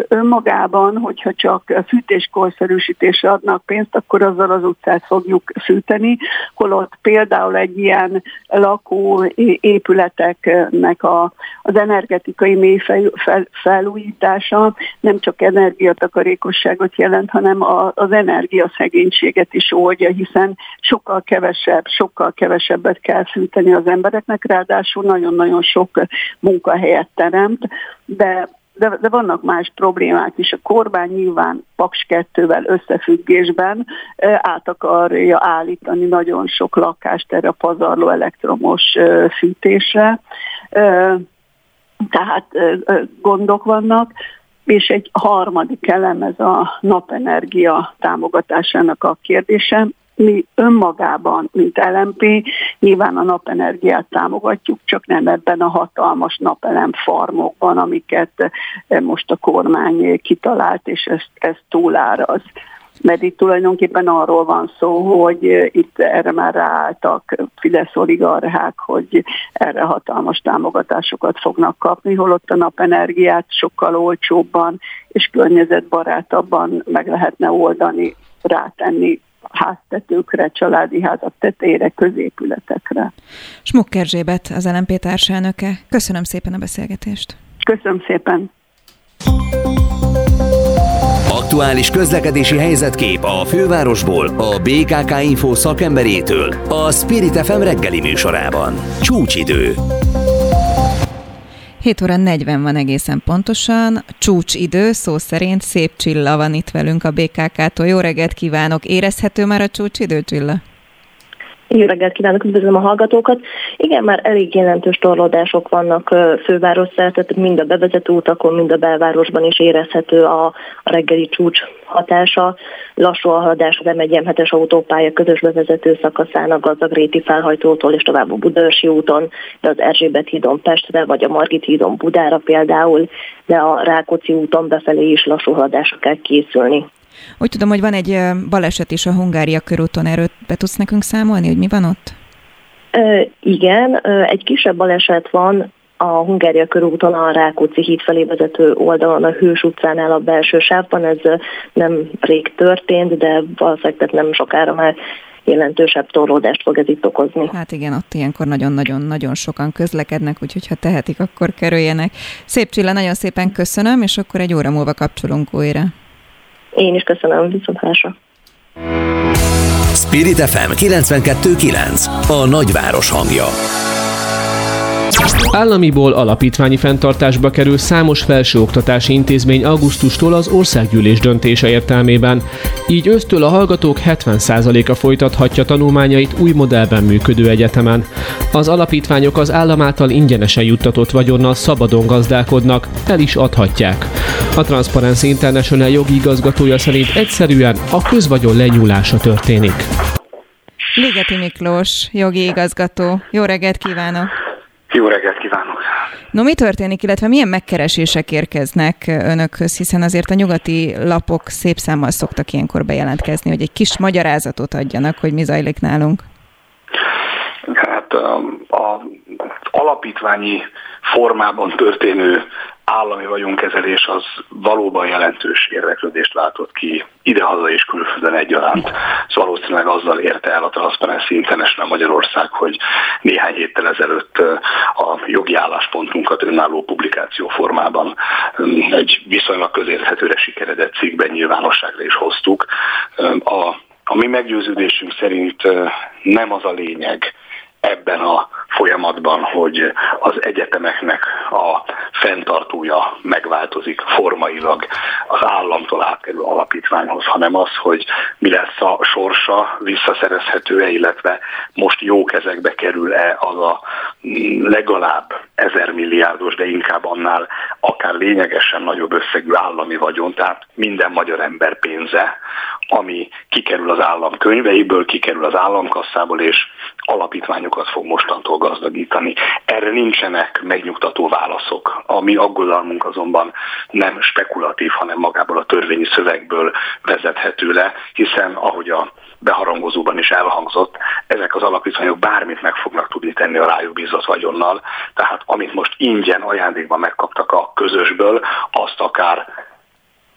önmagában, hogyha csak fűtéskorszerűsítésre adnak pénzt, akkor azzal az utcát fogjuk fűteni, holott például egy ilyen lakó épületeknek a, az energetikai mély fel, felújítása nem csak energiatakarékosságot jelent, hanem a, az energiaszegénységet is oldja, hiszen sokkal kevesebb, sokkal kevesebbet kell fűteni az embereknek, ráadásul nagyon-nagyon sok munkahelyet teremt, de de, de vannak más problémák is. A kormány nyilván Paks 2-vel összefüggésben át akarja állítani nagyon sok lakást erre a pazarló elektromos fűtésre. Tehát gondok vannak és egy harmadik elem ez a napenergia támogatásának a kérdése mi önmagában, mint LMP, nyilván a napenergiát támogatjuk, csak nem ebben a hatalmas napelem farmokban, amiket eh, most a kormány kitalált, és ezt, ezt túláraz. Mert itt tulajdonképpen arról van szó, hogy eh, itt erre már ráálltak Fidesz oligarchák, hogy erre hatalmas támogatásokat fognak kapni, holott a napenergiát sokkal olcsóbban és környezetbarátabban meg lehetne oldani, rátenni háztetőkre, családi házak tetejére, középületekre. Smuk Erzsébet, az LNP társelnöke. Köszönöm szépen a beszélgetést. Köszönöm szépen. Aktuális közlekedési helyzetkép a fővárosból a BKK Info szakemberétől a Spirit FM reggeli műsorában. Csúcsidő. 7 óra 40 van egészen pontosan. Csúcsidő, szó szerint szép Csilla van itt velünk a BKK-tól. Jó reggelt kívánok! Érezhető már a csúcsidő, Csilla? Jó reggelt kívánok, üdvözlöm a hallgatókat. Igen, már elég jelentős torlódások vannak főváros szerte, mind a bevezető utakon, mind a belvárosban is érezhető a, reggeli csúcs hatása. Lassú a haladás az M1 autópálya közös bevezető szakaszán a Gazdagréti felhajtótól és tovább a Budaörsi úton, de az Erzsébet hídon Pestre, vagy a Margit hídon Budára például, de a Rákóczi úton befelé is lassú haladásra kell készülni. Úgy tudom, hogy van egy baleset is a Hungária körúton, erről be tudsz nekünk számolni, hogy mi van ott? E, igen, egy kisebb baleset van a Hungária körúton a Rákóczi híd felé vezető oldalon, a Hős utcánál a belső sávban. Ez nem rég történt, de valószínűleg nem sokára már jelentősebb torlódást fog ez itt okozni. Hát igen, ott ilyenkor nagyon-nagyon-nagyon sokan közlekednek, úgyhogy ha tehetik, akkor kerüljenek. Szép Csilla, nagyon szépen köszönöm, és akkor egy óra múlva kapcsolunk újra. Én is köszönöm, viszontlátásra. Spirit FM 92.9 A nagyváros hangja. Államiból alapítványi fenntartásba kerül számos felsőoktatási intézmény augusztustól az országgyűlés döntése értelmében. Így ősztől a hallgatók 70%-a folytathatja tanulmányait új modellben működő egyetemen. Az alapítványok az állam által ingyenesen juttatott vagyonnal szabadon gazdálkodnak, el is adhatják. A Transparency International jogi igazgatója szerint egyszerűen a közvagyon lenyúlása történik. Ligeti Miklós, jogi igazgató. Jó reggelt kívánok! Jó reggelt kívánok! No, mi történik, illetve milyen megkeresések érkeznek önökhöz, hiszen azért a nyugati lapok szép számmal szoktak ilyenkor bejelentkezni, hogy egy kis magyarázatot adjanak, hogy mi zajlik nálunk? Hát az alapítványi formában történő állami vagyonkezelés az valóban jelentős érdeklődést váltott ki idehaza és külföldön egyaránt. Szóval valószínűleg azzal érte el a Transparency International Magyarország, hogy néhány héttel ezelőtt a jogi álláspontunkat önálló publikáció formában egy viszonylag közérthetőre sikeredett cikkben nyilvánosságra is hoztuk. A, a mi meggyőződésünk szerint nem az a lényeg, ebben a folyamatban, hogy az egyetemeknek a fenntartója megváltozik formailag az államtól átkerül alapítványhoz, hanem az, hogy mi lesz a sorsa, visszaszerezhető-e, illetve most jó kezekbe kerül-e az a legalább ezer milliárdos, de inkább annál akár lényegesen nagyobb összegű állami vagyon, tehát minden magyar ember pénze, ami kikerül az állam könyveiből, kikerül az államkasszából, és alapítványokat fog mostantól gazdagítani. Erre nincsenek megnyugtató válaszok. A mi aggodalmunk azonban nem spekulatív, hanem magából a törvényi szövegből vezethető le, hiszen ahogy a beharangozóban is elhangzott, ezek az alapítványok bármit meg fognak tudni tenni a rájuk bízott vagyonnal, tehát amit most ingyen ajándékban megkaptak a közösből, azt akár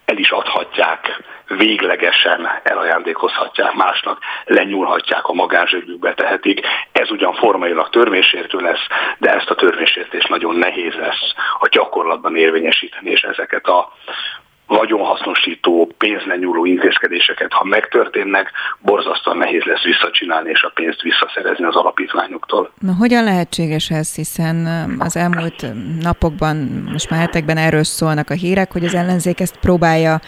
el is adhatják, véglegesen elajándékozhatják másnak, lenyúlhatják, a magánzsebükbe tehetik. Ez ugyan formailag törvénysértő lesz, de ezt a törvénysértést nagyon nehéz lesz a gyakorlatban érvényesíteni, és ezeket a vagyonhasznosító, pénzlenyúló intézkedéseket, ha megtörténnek, borzasztóan nehéz lesz visszacsinálni és a pénzt visszaszerezni az alapítványoktól. Na, hogyan lehetséges ez, hiszen um, az elmúlt um, napokban, most már hetekben erről szólnak a hírek, hogy az ellenzék ezt próbálja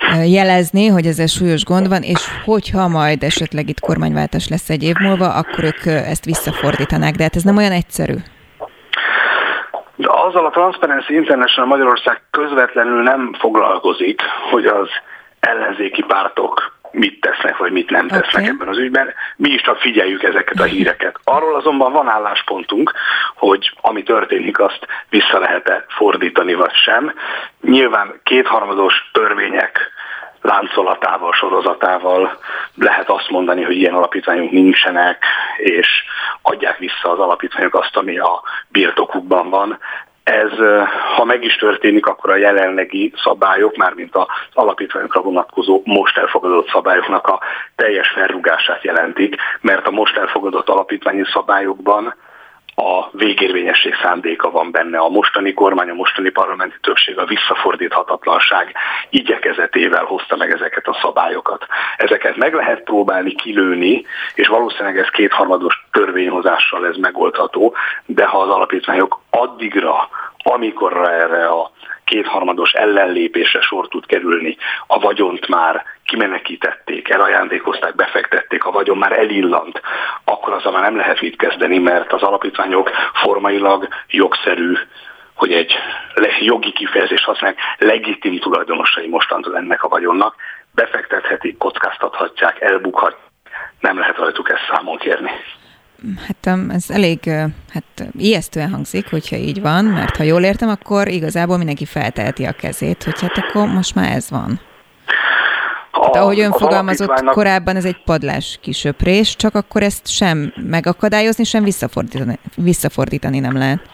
uh, jelezni, hogy ez egy súlyos gond van, és hogyha majd esetleg itt kormányváltás lesz egy év múlva, akkor ők uh, ezt visszafordítanák, de hát ez nem olyan egyszerű. De azzal a Transparency International Magyarország közvetlenül nem foglalkozik, hogy az ellenzéki pártok mit tesznek, vagy mit nem tesznek okay. ebben az ügyben. Mi is csak figyeljük ezeket a híreket. Arról azonban van álláspontunk, hogy ami történik, azt vissza lehet-e fordítani, vagy sem. Nyilván kétharmados törvények láncolatával, sorozatával lehet azt mondani, hogy ilyen alapítványok nincsenek, és adják vissza az alapítványok azt, ami a birtokukban van. Ez, ha meg is történik, akkor a jelenlegi szabályok, mármint az alapítványokra vonatkozó most elfogadott szabályoknak a teljes felrugását jelentik, mert a most elfogadott alapítványi szabályokban a végérvényesség szándéka van benne. A mostani kormány, a mostani parlamenti többség a visszafordíthatatlanság igyekezetével hozta meg ezeket a szabályokat. Ezeket meg lehet próbálni kilőni, és valószínűleg ez kétharmados törvényhozással ez megoldható, de ha az alapítványok addigra, amikor erre a kétharmados ellenlépésre sor tud kerülni, a vagyont már kimenekítették, elajándékozták, befektették, a vagyon már elillant, akkor azzal már nem lehet mit kezdeni, mert az alapítványok formailag jogszerű hogy egy jogi kifejezést használják, legitim tulajdonosai mostantól ennek a vagyonnak, befektethetik, kockáztathatják, elbukhat, nem lehet rajtuk ezt számon kérni. Hát ez elég hát, ijesztően hangzik, hogyha így van, mert ha jól értem, akkor igazából mindenki felteheti a kezét, hogy hát akkor most már ez van. Hát ahogy ön fogalmazott alapítványnak... korábban, ez egy padlás kisöprés, csak akkor ezt sem megakadályozni, sem visszafordítani, visszafordítani nem lehet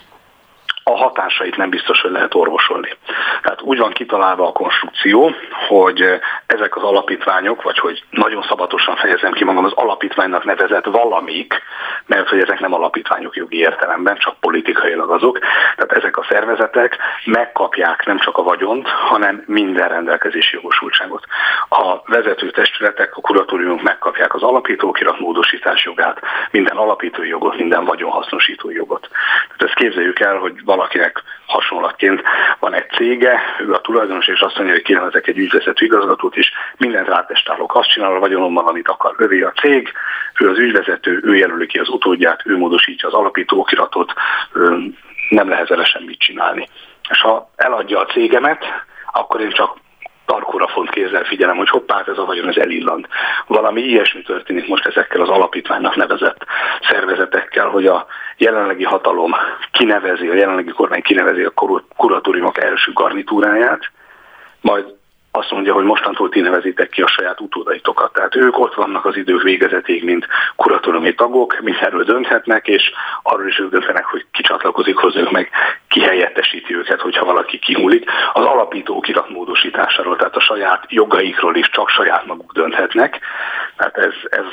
a hatásait nem biztos, hogy lehet orvosolni. Tehát úgy van kitalálva a konstrukció, hogy ezek az alapítványok, vagy hogy nagyon szabatosan fejezem ki magam, az alapítványnak nevezett valamik, mert hogy ezek nem alapítványok jogi értelemben, csak politikailag azok. Tehát ezek a szervezetek megkapják nem csak a vagyont, hanem minden rendelkezési jogosultságot. A vezető testületek, a kuratóriumok megkapják az alapítókirat módosítás jogát, minden alapítói jogot, minden vagyonhasznosító jogot. Tehát ezt képzeljük el, hogy valakinek hasonlatként. Van egy cége, ő a tulajdonos, és azt mondja, hogy kinevezek egy ügyvezető igazgatót is, mindent rátestálok, azt csinál a vagyonommal, amit akar, övé a cég, ő az ügyvezető, ő jelöli ki az utódját, ő módosítja az alapító okiratot, nem lehet vele semmit csinálni. És ha eladja a cégemet, akkor én csak tarkóra font kézzel figyelem, hogy hoppá, ez a vagyon ez elillant. Valami ilyesmi történik most ezekkel az alapítványnak nevezett szervezetekkel, hogy a jelenlegi hatalom kinevezi, a jelenlegi kormány kinevezi a kuratóriumok első garnitúráját, majd azt mondja, hogy mostantól ti nevezitek ki a saját utódaitokat. Tehát ők ott vannak az idők végezetéig, mint kuratóriumi tagok, erről dönthetnek, és arról is ők döntenek, hogy ki csatlakozik hozzájuk, meg ki helyettesíti őket, hogyha valaki kihullik. Az alapító kirat módosításáról, tehát a saját jogaikról is csak saját maguk dönthetnek. Tehát ez, ez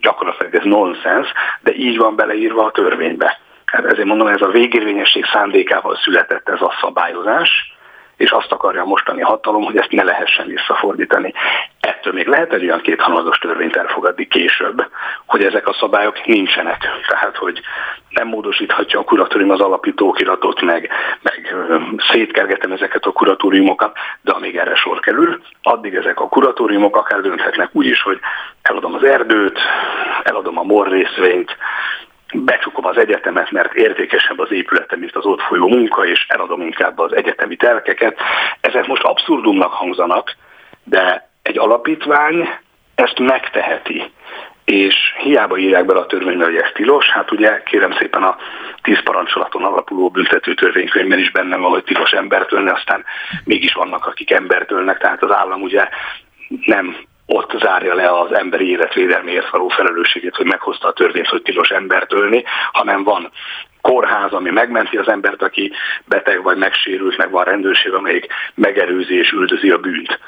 gyakorlatilag ez nonsens, de így van beleírva a törvénybe. Hát ezért mondom, ez a végérvényesség szándékával született ez a szabályozás, és azt akarja a mostani hatalom, hogy ezt ne lehessen visszafordítani. Ettől még lehet egy olyan kétharmados törvényt elfogadni később, hogy ezek a szabályok nincsenek. Tehát, hogy nem módosíthatja a kuratórium az alapítókiratot, meg, meg szétkergetem ezeket a kuratóriumokat, de amíg erre sor kerül, addig ezek a kuratóriumok akár dönthetnek úgy is, hogy eladom az erdőt, eladom a morrészvényt, becsukom az egyetemet, mert értékesebb az épülete, mint az ott folyó munka, és eladom inkább az egyetemi telkeket. Ezek most abszurdumnak hangzanak, de egy alapítvány ezt megteheti és hiába írják bele a törvénybe, hogy ez tilos, hát ugye kérem szépen a tíz parancsolaton alapuló büntető törvénykönyvben is benne van, hogy tilos embert ölni, aztán mégis vannak, akik embert ölnek, tehát az állam ugye nem ott zárja le az emberi életvédelméért való felelősségét, hogy meghozta a törvényt, hogy tilos embert ölni, hanem van kórház, ami megmenti az embert, aki beteg vagy megsérült, meg van rendőrség, amelyik megerőzi és üldözi a bűnt.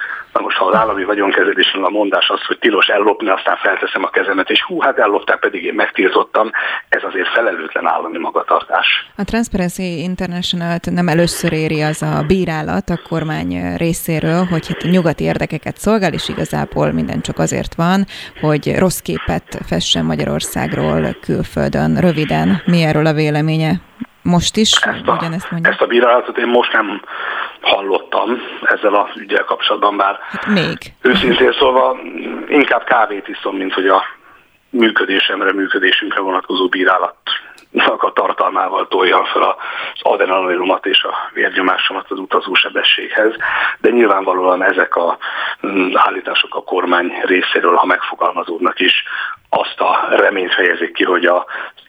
Most, ha az állami vagyonkezelésről a mondás az, hogy tilos ellopni, aztán felteszem a kezemet, és hú, hát ellopták, pedig én megtiltottam, ez azért felelőtlen állami magatartás. A Transparency international nem először éri az a bírálat a kormány részéről, hogy itt nyugati érdekeket szolgál, és igazából minden csak azért van, hogy rossz képet fessen Magyarországról külföldön. Röviden, mi erről a véleménye? Most is ezt a, ugyanezt mondja? Ezt a bírálatot én most nem hallottam ezzel a ügyel kapcsolatban, bár hát még. őszintén szólva inkább kávét iszom, mint hogy a működésemre, működésünkre vonatkozó bírálat a tartalmával toljam fel az adrenalinumat és a vérnyomásomat az utazósebességhez, de nyilvánvalóan ezek a mm, állítások a kormány részéről, ha megfogalmazódnak is, azt a reményt fejezik ki, hogy az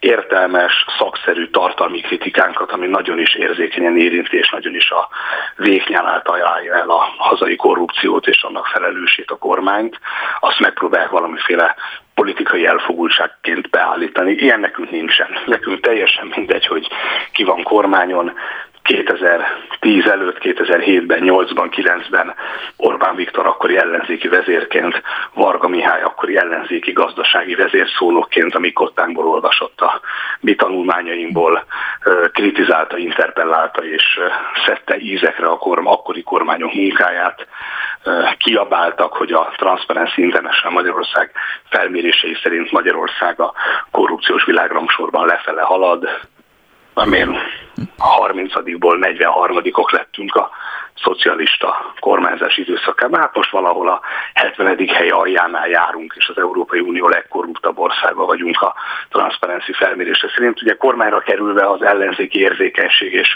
értelmes, szakszerű tartalmi kritikánkat, ami nagyon is érzékenyen érinti, és nagyon is a véknyálát találja el a hazai korrupciót és annak felelősét a kormányt, azt megpróbálják valamiféle politikai elfogultságként beállítani. Ilyen nekünk nincsen. Nekünk teljesen mindegy, hogy ki van kormányon, 2010 előtt, 2007-ben, 8-ban, 9-ben Orbán Viktor akkori ellenzéki vezérként, Varga Mihály akkori ellenzéki gazdasági vezérszónokként, ami kottánkból olvasott a mi tanulmányainkból, kritizálta, interpellálta és szedte ízekre a korm, akkori kormányok munkáját, kiabáltak, hogy a Transparency International Magyarország felmérései szerint Magyarország a korrupciós világrangsorban lefele halad, amilyen a 30-ból 43-ok lettünk a szocialista kormányzás időszakában. Hát most valahol a 70. hely aljánál járunk, és az Európai Unió legkorruptabb országa vagyunk a transzparenci felmérése szerint. Ugye kormányra kerülve az ellenzéki érzékenység és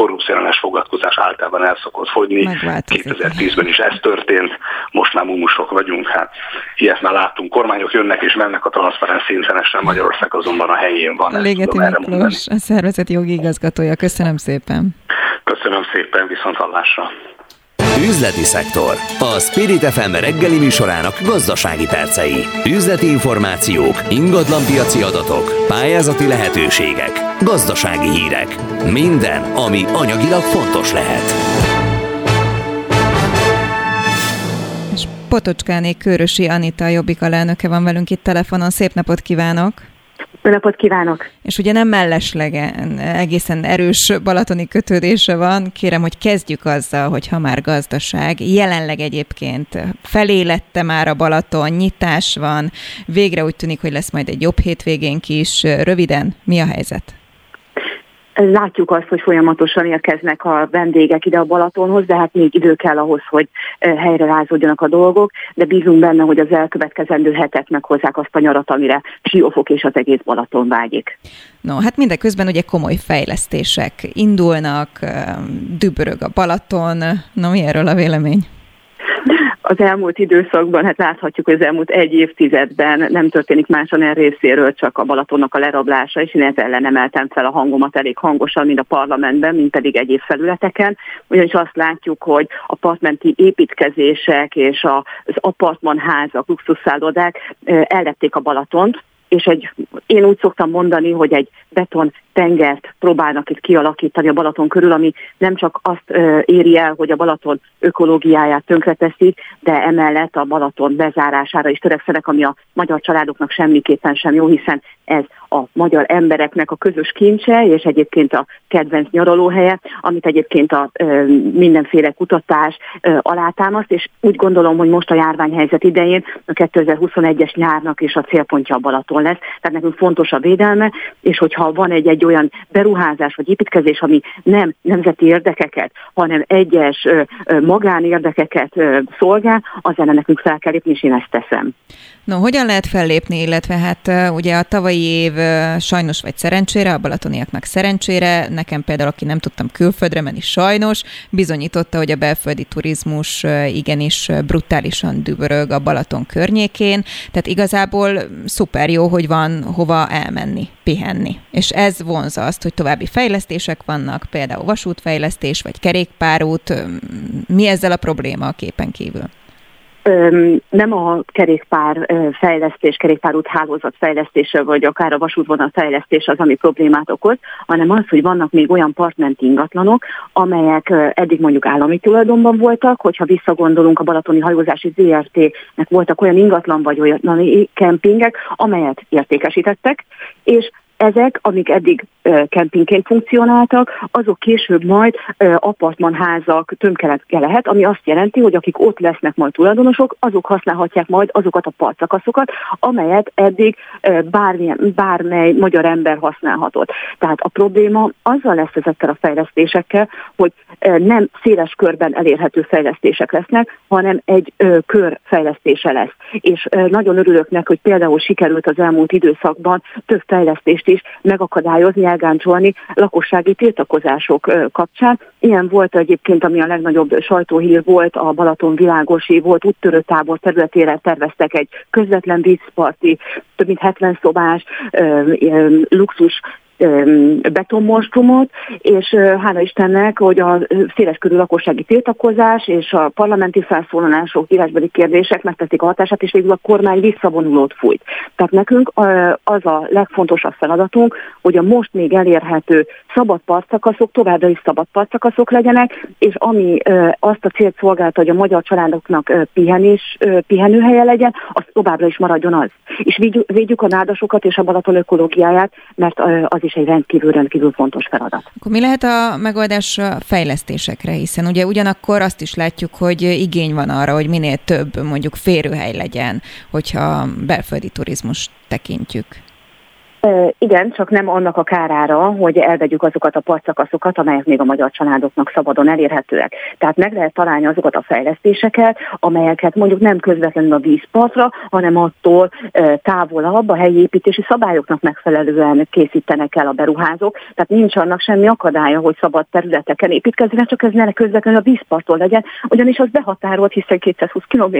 korrupciós fogadkozás általában el szokott fogyni. 2010-ben is ez történt, most már mumusok vagyunk, hát ilyet már láttunk. Kormányok jönnek és mennek a transzparenci international Magyarország azonban a helyén van. Légeti Miklós, a szervezet jogi igazgatója. Köszönöm szépen. Köszönöm szépen, viszont hallásra. Üzleti szektor. A Spirit FM reggeli műsorának gazdasági percei. Üzleti információk, ingatlanpiaci adatok, pályázati lehetőségek, gazdasági hírek. Minden, ami anyagilag fontos lehet. Potocskáné Körösi Anita Jobbik alelnöke van velünk itt telefonon. Szép napot kívánok! Jó napot kívánok! És ugye nem melleslegen, egészen erős balatoni kötődése van. Kérem, hogy kezdjük azzal, hogy ha már gazdaság, jelenleg egyébként felélette már a Balaton, nyitás van, végre úgy tűnik, hogy lesz majd egy jobb hétvégénk is. Röviden, mi a helyzet? Látjuk azt, hogy folyamatosan érkeznek a vendégek ide a Balatonhoz, de hát még idő kell ahhoz, hogy helyre rázódjanak a dolgok, de bízunk benne, hogy az elkövetkezendő hetek meghozzák azt a nyarat, amire Siófok és az egész Balaton vágyik. No, hát mindeközben ugye komoly fejlesztések indulnak, dübörög a Balaton. Na, mi erről a vélemény? Az elmúlt időszakban, hát láthatjuk, hogy az elmúlt egy évtizedben nem történik máson el részéről csak a Balatonnak a lerablása, és én ezzel ellen emeltem fel a hangomat elég hangosan, mind a parlamentben, mind pedig egyéb felületeken, ugyanis azt látjuk, hogy apartmenti építkezések és az apartmanházak, luxusszállodák ellették a Balatont, és egy, én úgy szoktam mondani, hogy egy beton tengert próbálnak itt kialakítani a Balaton körül, ami nem csak azt éri el, hogy a Balaton ökológiáját tönkreteszi, de emellett a Balaton bezárására is törekszenek, ami a magyar családoknak semmiképpen sem jó, hiszen ez a magyar embereknek a közös kincse, és egyébként a kedvenc nyaralóhelye, amit egyébként a ö, mindenféle kutatás alátámaszt, és úgy gondolom, hogy most a járványhelyzet idején a 2021-es nyárnak is a célpontja a Balaton lesz, tehát nekünk fontos a védelme, és hogyha van egy, egy olyan beruházás vagy építkezés, ami nem nemzeti érdekeket, hanem egyes ö, magánérdekeket szolgál, az ellen nekünk fel kell lépni, és én ezt teszem. No, hogyan lehet fellépni, illetve hát ugye a tavalyi év sajnos vagy szerencsére, a balatoniaknak szerencsére, nekem például, aki nem tudtam külföldre menni sajnos, bizonyította, hogy a belföldi turizmus igenis brutálisan dübörög a Balaton környékén, tehát igazából szuper jó, hogy van hova elmenni, pihenni. És ez vonza azt, hogy további fejlesztések vannak, például vasútfejlesztés, vagy kerékpárút. Mi ezzel a probléma a képen kívül? Nem a kerékpár fejlesztés, kerékpárút hálózat fejlesztése, vagy akár a vasútvonal fejlesztés az, ami problémát okoz, hanem az, hogy vannak még olyan partmenti ingatlanok, amelyek eddig mondjuk állami tulajdonban voltak, hogyha visszagondolunk a Balatoni Hajózási ZRT-nek voltak olyan ingatlan vagy olyan kempingek, amelyet értékesítettek, és ezek, amik eddig kempingként funkcionáltak, azok később majd apartmanházak tömkeletje lehet, ami azt jelenti, hogy akik ott lesznek majd tulajdonosok, azok használhatják majd azokat a partszakaszokat, amelyet eddig bármilyen, bármely magyar ember használhatott. Tehát a probléma azzal lesz ezekkel a fejlesztésekkel, hogy nem széles körben elérhető fejlesztések lesznek, hanem egy kör fejlesztése lesz. És nagyon örülök neki, hogy például sikerült az elmúlt időszakban több fejlesztést is megakadályozni, elgáncsolni lakossági tiltakozások kapcsán. Ilyen volt egyébként, ami a legnagyobb sajtóhír volt, a Balaton világosi volt úttörő tábor területére terveztek egy közvetlen vízparti, több mint 70 szobás luxus betonmonstrumot, és hála Istennek, hogy a széleskörű lakossági tiltakozás és a parlamenti felszólalások, írásbeli kérdések megtették a hatását, és végül a kormány visszavonulót fújt. Tehát nekünk az a legfontosabb feladatunk, hogy a most még elérhető szabad partszakaszok továbbra is szabad partszakaszok legyenek, és ami azt a célt szolgálta, hogy a magyar családoknak pihenés, pihenőhelye legyen, az továbbra is maradjon az. És védjük a nádasokat és a Balaton ökológiáját, mert az is is egy rendkívül-rendkívül fontos feladat. Akkor mi lehet a megoldás a fejlesztésekre, hiszen ugye ugyanakkor azt is látjuk, hogy igény van arra, hogy minél több mondjuk férőhely legyen, hogyha belföldi turizmus tekintjük. Igen, csak nem annak a kárára, hogy elvegyük azokat a partszakaszokat, amelyek még a magyar családoknak szabadon elérhetőek. Tehát meg lehet találni azokat a fejlesztéseket, amelyeket mondjuk nem közvetlenül a vízpartra, hanem attól távolabb a helyi építési szabályoknak megfelelően készítenek el a beruházók. Tehát nincs annak semmi akadálya, hogy szabad területeken építkezzenek, csak ez ne közvetlenül a vízparttól legyen, ugyanis az behatárolt, hiszen 220 km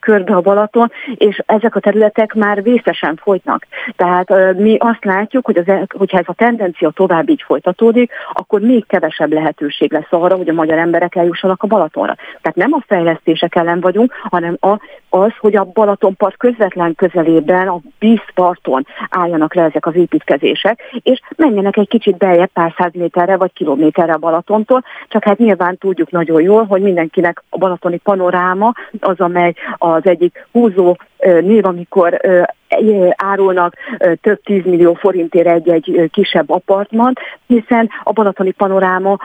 körbe a Balaton, és ezek a területek már vészesen folytnak. Tehát mi azt látjuk, hogy az, hogyha ez a tendencia tovább így folytatódik, akkor még kevesebb lehetőség lesz arra, hogy a magyar emberek eljussanak a Balatonra. Tehát nem a fejlesztések ellen vagyunk, hanem a, az, hogy a Balatonpart közvetlen közelében, a vízparton álljanak le ezek az építkezések, és menjenek egy kicsit beljebb pár száz méterre vagy kilométerre a Balatontól, csak hát nyilván tudjuk nagyon jól, hogy mindenkinek a balatoni panoráma az, amely az egyik húzó név, amikor árulnak több tízmillió forintért egy-egy kisebb apartman, hiszen a balatoni panoráma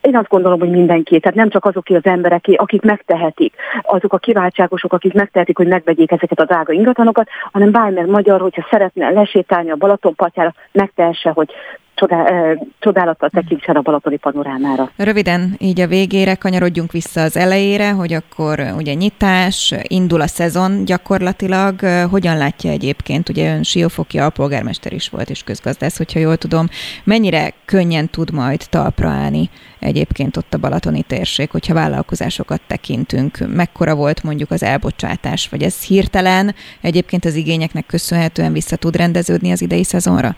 én azt gondolom, hogy mindenki, tehát nem csak azok az emberek, akik megtehetik, azok a kiváltságosok, akik megtehetik, hogy megvegyék ezeket a drága ingatlanokat, hanem bármilyen magyar, hogyha szeretne lesétálni a Balatonpartjára, megtehesse, hogy csodá, csodálattal tekintsen a balatoni panorámára. Röviden, így a végére kanyarodjunk vissza az elejére, hogy akkor ugye nyitás, indul a szezon gyakorlatilag. Hogyan látja egyébként, ugye ön Siófoki alpolgármester is volt és közgazdász, hogyha jól tudom, mennyire könnyen tud majd talpra állni egyébként ott a balatoni térség, hogyha vállalkozásokat tekintünk, mekkora volt mondjuk az elbocsátás, vagy ez hirtelen egyébként az igényeknek köszönhetően vissza tud rendeződni az idei szezonra?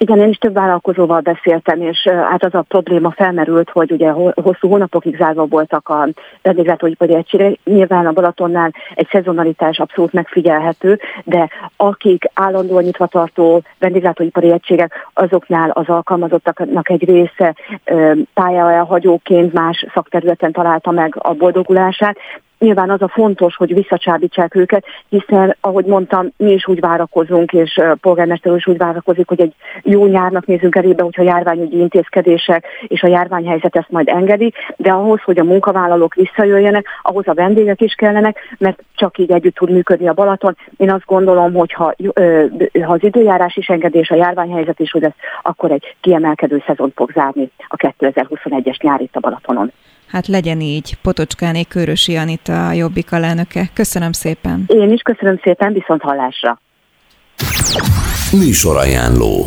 Igen, én is több vállalkozóval beszéltem, és hát az a probléma felmerült, hogy ugye hosszú hónapokig zárva voltak a vendéglátóipari egységek. Nyilván a Balatonnál egy szezonalitás abszolút megfigyelhető, de akik állandóan nyitva tartó vendéglátóipari egységek, azoknál az alkalmazottaknak egy része pályaelhagyóként más szakterületen találta meg a boldogulását, nyilván az a fontos, hogy visszacsábítsák őket, hiszen, ahogy mondtam, mi is úgy várakozunk, és polgármester is úgy várakozik, hogy egy jó nyárnak nézünk elébe, hogyha járványügyi intézkedések és a járványhelyzet ezt majd engedi, de ahhoz, hogy a munkavállalók visszajöjjenek, ahhoz a vendégek is kellenek, mert csak így együtt tud működni a Balaton. Én azt gondolom, hogy ha, ha az időjárás is engedés, a járványhelyzet is, hogy ez akkor egy kiemelkedő szezon fog zárni a 2021-es nyár itt a Balatonon. Hát legyen így. Potocskáné Körösi Anita, a Jobbik alelnöke. Köszönöm szépen. Én is köszönöm szépen, viszont hallásra. Műsorajánló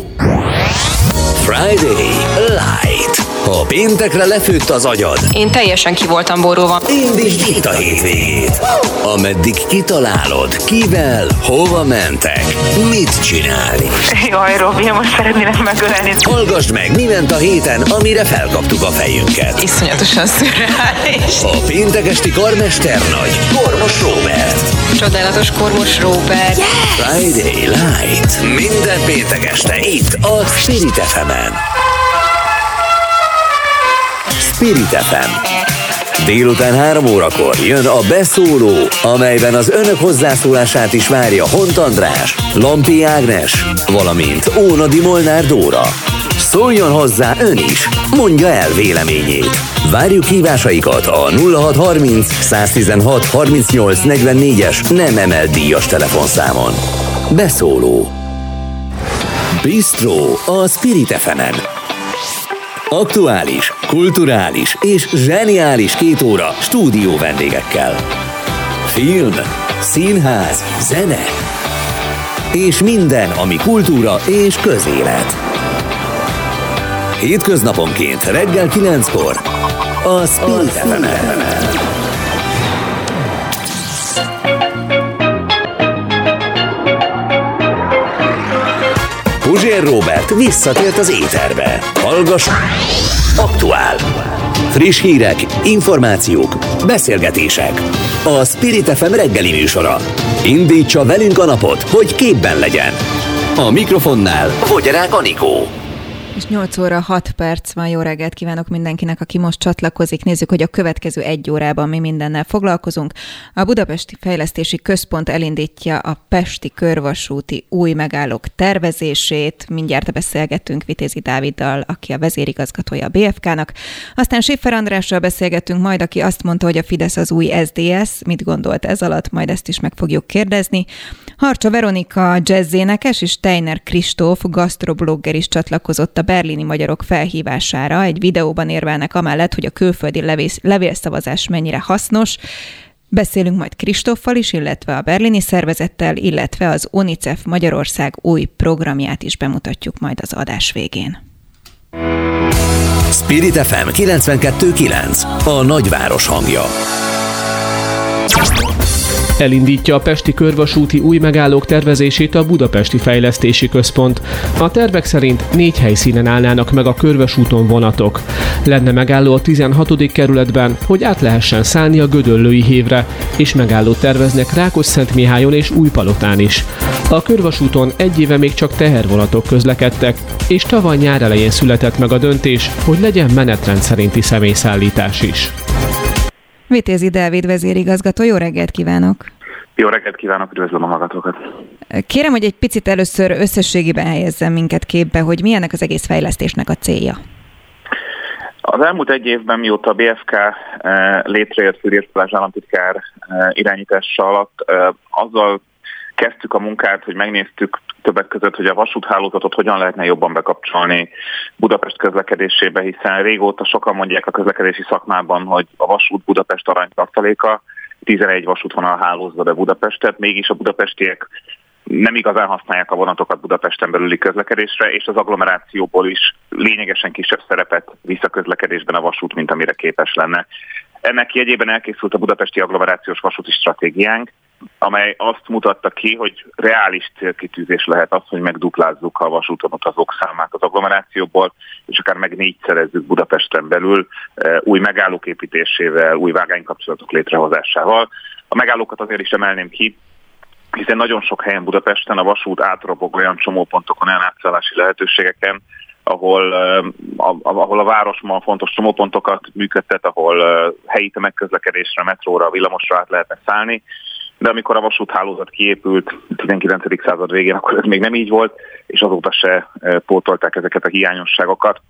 Friday Light ha péntekre lefőtt az agyad, Én teljesen ki voltam borulva. indítsd itt a hétvégét. Ameddig kitalálod, kivel, hova mentek, mit csinálni. Jaj, Robi, most szeretnélek megölni. Hallgassd meg, mi ment a héten, amire felkaptuk a fejünket. Iszonyatosan szürreális. A péntek esti karmester nagy, Kormos Robert. Csodálatos kormos Robert. Friday Light. Minden péntek este itt a Spirit fm -en. Spirit FM. Délután három órakor jön a beszóló, amelyben az önök hozzászólását is várja Hont András, Lampi Ágnes, valamint Ónadi Molnár Dóra. Szóljon hozzá ön is, mondja el véleményét. Várjuk hívásaikat a 0630 116 38 44-es nem emelt díjas telefonszámon. Beszóló. Bistro a Spirit fm -en. Aktuális, kulturális és zseniális két óra stúdió vendégekkel. Film, színház, zene és minden, ami kultúra és közélet. Hétköznaponként reggel 9-kor a Spirit fm Puzsér Robert visszatért az éterbe. Hallgass! Aktuál! Friss hírek, információk, beszélgetések. A Spirit FM reggeli műsora. Indítsa velünk a napot, hogy képben legyen. A mikrofonnál Fogyarák Anikó. És 8 óra 6 perc van, jó reggelt kívánok mindenkinek, aki most csatlakozik. Nézzük, hogy a következő egy órában mi mindennel foglalkozunk. A Budapesti Fejlesztési Központ elindítja a Pesti körvasúti új megállók tervezését. Mindjárt beszélgetünk Vitézi Dáviddal, aki a vezérigazgatója a BFK-nak. Aztán Siffer Andrással beszélgetünk majd, aki azt mondta, hogy a Fidesz az új SDS. Mit gondolt ez alatt? Majd ezt is meg fogjuk kérdezni. Harcsa Veronika jazzénekes és Steiner Kristóf gastroblogger is csatlakozott a berlini magyarok felhívására. Egy videóban érvelnek amellett, hogy a külföldi levész, levélszavazás mennyire hasznos. Beszélünk majd Kristoffal is, illetve a berlini szervezettel, illetve az UNICEF Magyarország új programját is bemutatjuk majd az adás végén. Spirit FM 92.9 a nagyváros hangja. Elindítja a Pesti körvasúti új megállók tervezését a Budapesti Fejlesztési Központ. A tervek szerint négy helyszínen állnának meg a körvasúton vonatok. Lenne megálló a 16. kerületben, hogy át lehessen szállni a Gödöllői hévre, és megállót terveznek Rákosszentmihályon és Újpalotán is. A körvasúton egy éve még csak tehervonatok közlekedtek, és tavaly nyár elején született meg a döntés, hogy legyen menetrend szerinti személyszállítás is. Vitézi Dávid vezérigazgató, jó reggelt kívánok! Jó reggelt kívánok, üdvözlöm a hallgatókat! Kérem, hogy egy picit először összességében helyezzen minket képbe, hogy mi ennek az egész fejlesztésnek a célja. Az elmúlt egy évben, mióta a BFK létrejött Fűrész államtitkár irányítása alatt, azzal kezdtük a munkát, hogy megnéztük többek között, hogy a vasúthálózatot hogyan lehetne jobban bekapcsolni Budapest közlekedésébe, hiszen régóta sokan mondják a közlekedési szakmában, hogy a vasút Budapest aranytartaléka, 11 vasútvonal hálózza be Budapestet, mégis a budapestiek nem igazán használják a vonatokat Budapesten belüli közlekedésre, és az agglomerációból is lényegesen kisebb szerepet visz a közlekedésben a vasút, mint amire képes lenne. Ennek jegyében elkészült a budapesti agglomerációs vasúti stratégiánk, amely azt mutatta ki, hogy reális célkitűzés lehet az, hogy megduplázzuk a vasúton utazók számát az agglomerációból, és akár meg négyszerezzük Budapesten belül új megállók építésével, új vágánykapcsolatok létrehozásával. A megállókat azért is emelném ki, hiszen nagyon sok helyen Budapesten a vasút átrobog olyan csomópontokon, olyan átszállási lehetőségeken, ahol, ahol a város ma fontos csomópontokat működtet, ahol helyi tömegközlekedésre, metróra, villamosra át lehetne szállni, de amikor a vasúthálózat kiépült 19. század végén, akkor ez még nem így volt, és azóta se pótolták ezeket a hiányosságokat.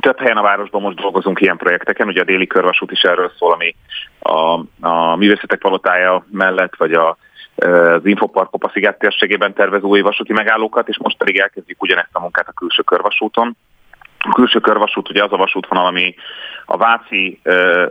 Több helyen a városban most dolgozunk ilyen projekteken, ugye a déli körvasút is erről szól, ami a, a művészetek palotája mellett, vagy a, az Infopark a sziget térségében tervez új vasúti megállókat, és most pedig elkezdjük ugyanezt a munkát a külső körvasúton. A külső körvasút ugye az a vasútvonal, ami a Váci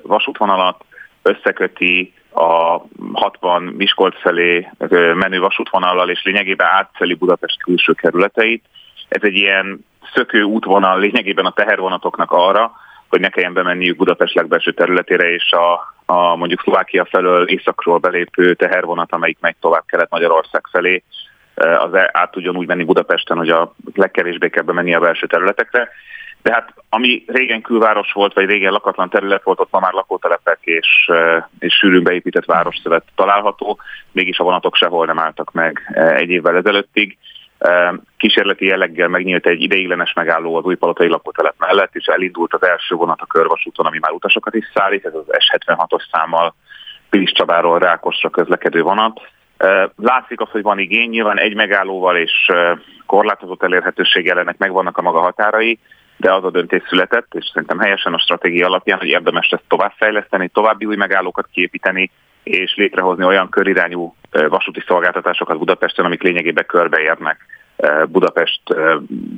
vasútvonalat összeköti a 60 Miskolc felé menő vasútvonallal, és lényegében átszeli Budapest külső kerületeit. Ez egy ilyen szökő útvonal lényegében a tehervonatoknak arra, hogy ne kelljen bemenniük Budapest legbelső területére, és a, a mondjuk Szlovákia felől északról belépő tehervonat, amelyik megy tovább Kelet-Magyarország felé, az át tudjon úgy menni Budapesten, hogy a legkevésbé kell bemenni a belső területekre. De hát ami régen külváros volt, vagy régen lakatlan terület volt, ott ma már lakótelepek és, és sűrűn beépített városszövet található, mégis a vonatok sehol nem álltak meg egy évvel ezelőttig. Kísérleti jelleggel megnyílt egy ideiglenes megálló az újpalotai lakótelep mellett, és elindult az első vonat a körvasúton, ami már utasokat is szállít, ez az S76-os számmal Pilis Csabáról Rákosra közlekedő vonat. Látszik az, hogy van igény, nyilván egy megállóval és korlátozott elérhetőség ennek megvannak a maga határai, de az a döntés született, és szerintem helyesen a stratégia alapján, hogy érdemes ezt továbbfejleszteni, további új megállókat kiépíteni, és létrehozni olyan körirányú vasúti szolgáltatásokat Budapesten, amik lényegében körbeérnek Budapest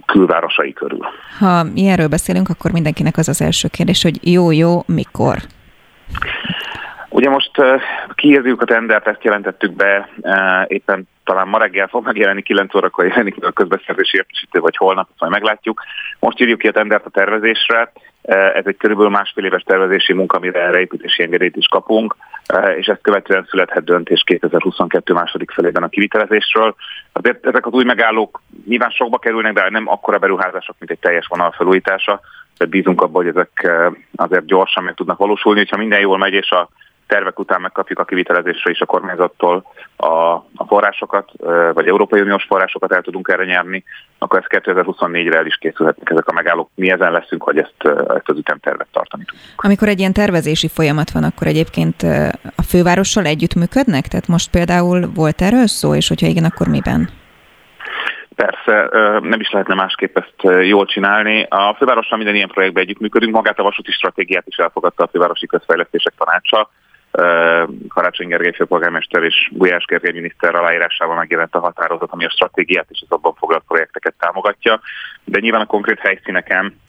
külvárosai körül. Ha ilyenről beszélünk, akkor mindenkinek az az első kérdés, hogy jó-jó, mikor? Ugye most uh, kiírjuk a tendert, ezt jelentettük be, éppen talán ma reggel fog megjelenni, 9 órakor jelenik a közbeszerzési értesítő, vagy holnap, majd meglátjuk. Most írjuk ki a tendert a tervezésre, ez egy körülbelül másfél éves tervezési munka, amire erre építési engedélyt is kapunk, uh, és ezt követően születhet döntés 2022 második felében a kivitelezésről. Azért ezek az új megállók nyilván sokba kerülnek, de nem akkora beruházások, mint egy teljes vonal felújítása, de bízunk abban, hogy ezek azért gyorsan meg tudnak valósulni, hogyha minden jól megy, és a tervek után megkapjuk a kivitelezésre is a kormányzattól a, a forrásokat, vagy Európai Uniós forrásokat el tudunk erre nyerni, akkor ez 2024-re el is készülhetnek ezek a megállók. Mi ezen leszünk, hogy ezt, ezt az ütemtervet tartani tudjuk. Amikor egy ilyen tervezési folyamat van, akkor egyébként a fővárossal együtt működnek? Tehát most például volt erről szó, és hogyha igen, akkor miben? Persze, nem is lehetne másképp ezt jól csinálni. A fővárossal minden ilyen projektben együttműködünk, magát a vasúti stratégiát is elfogadta a fővárosi közfejlesztések tanácsa. Karácsony Gergely főpolgármester és Gulyás Gergely miniszter aláírásával megjelent a határozat, ami a stratégiát és az abban foglalt projekteket támogatja. De nyilván a konkrét helyszíneken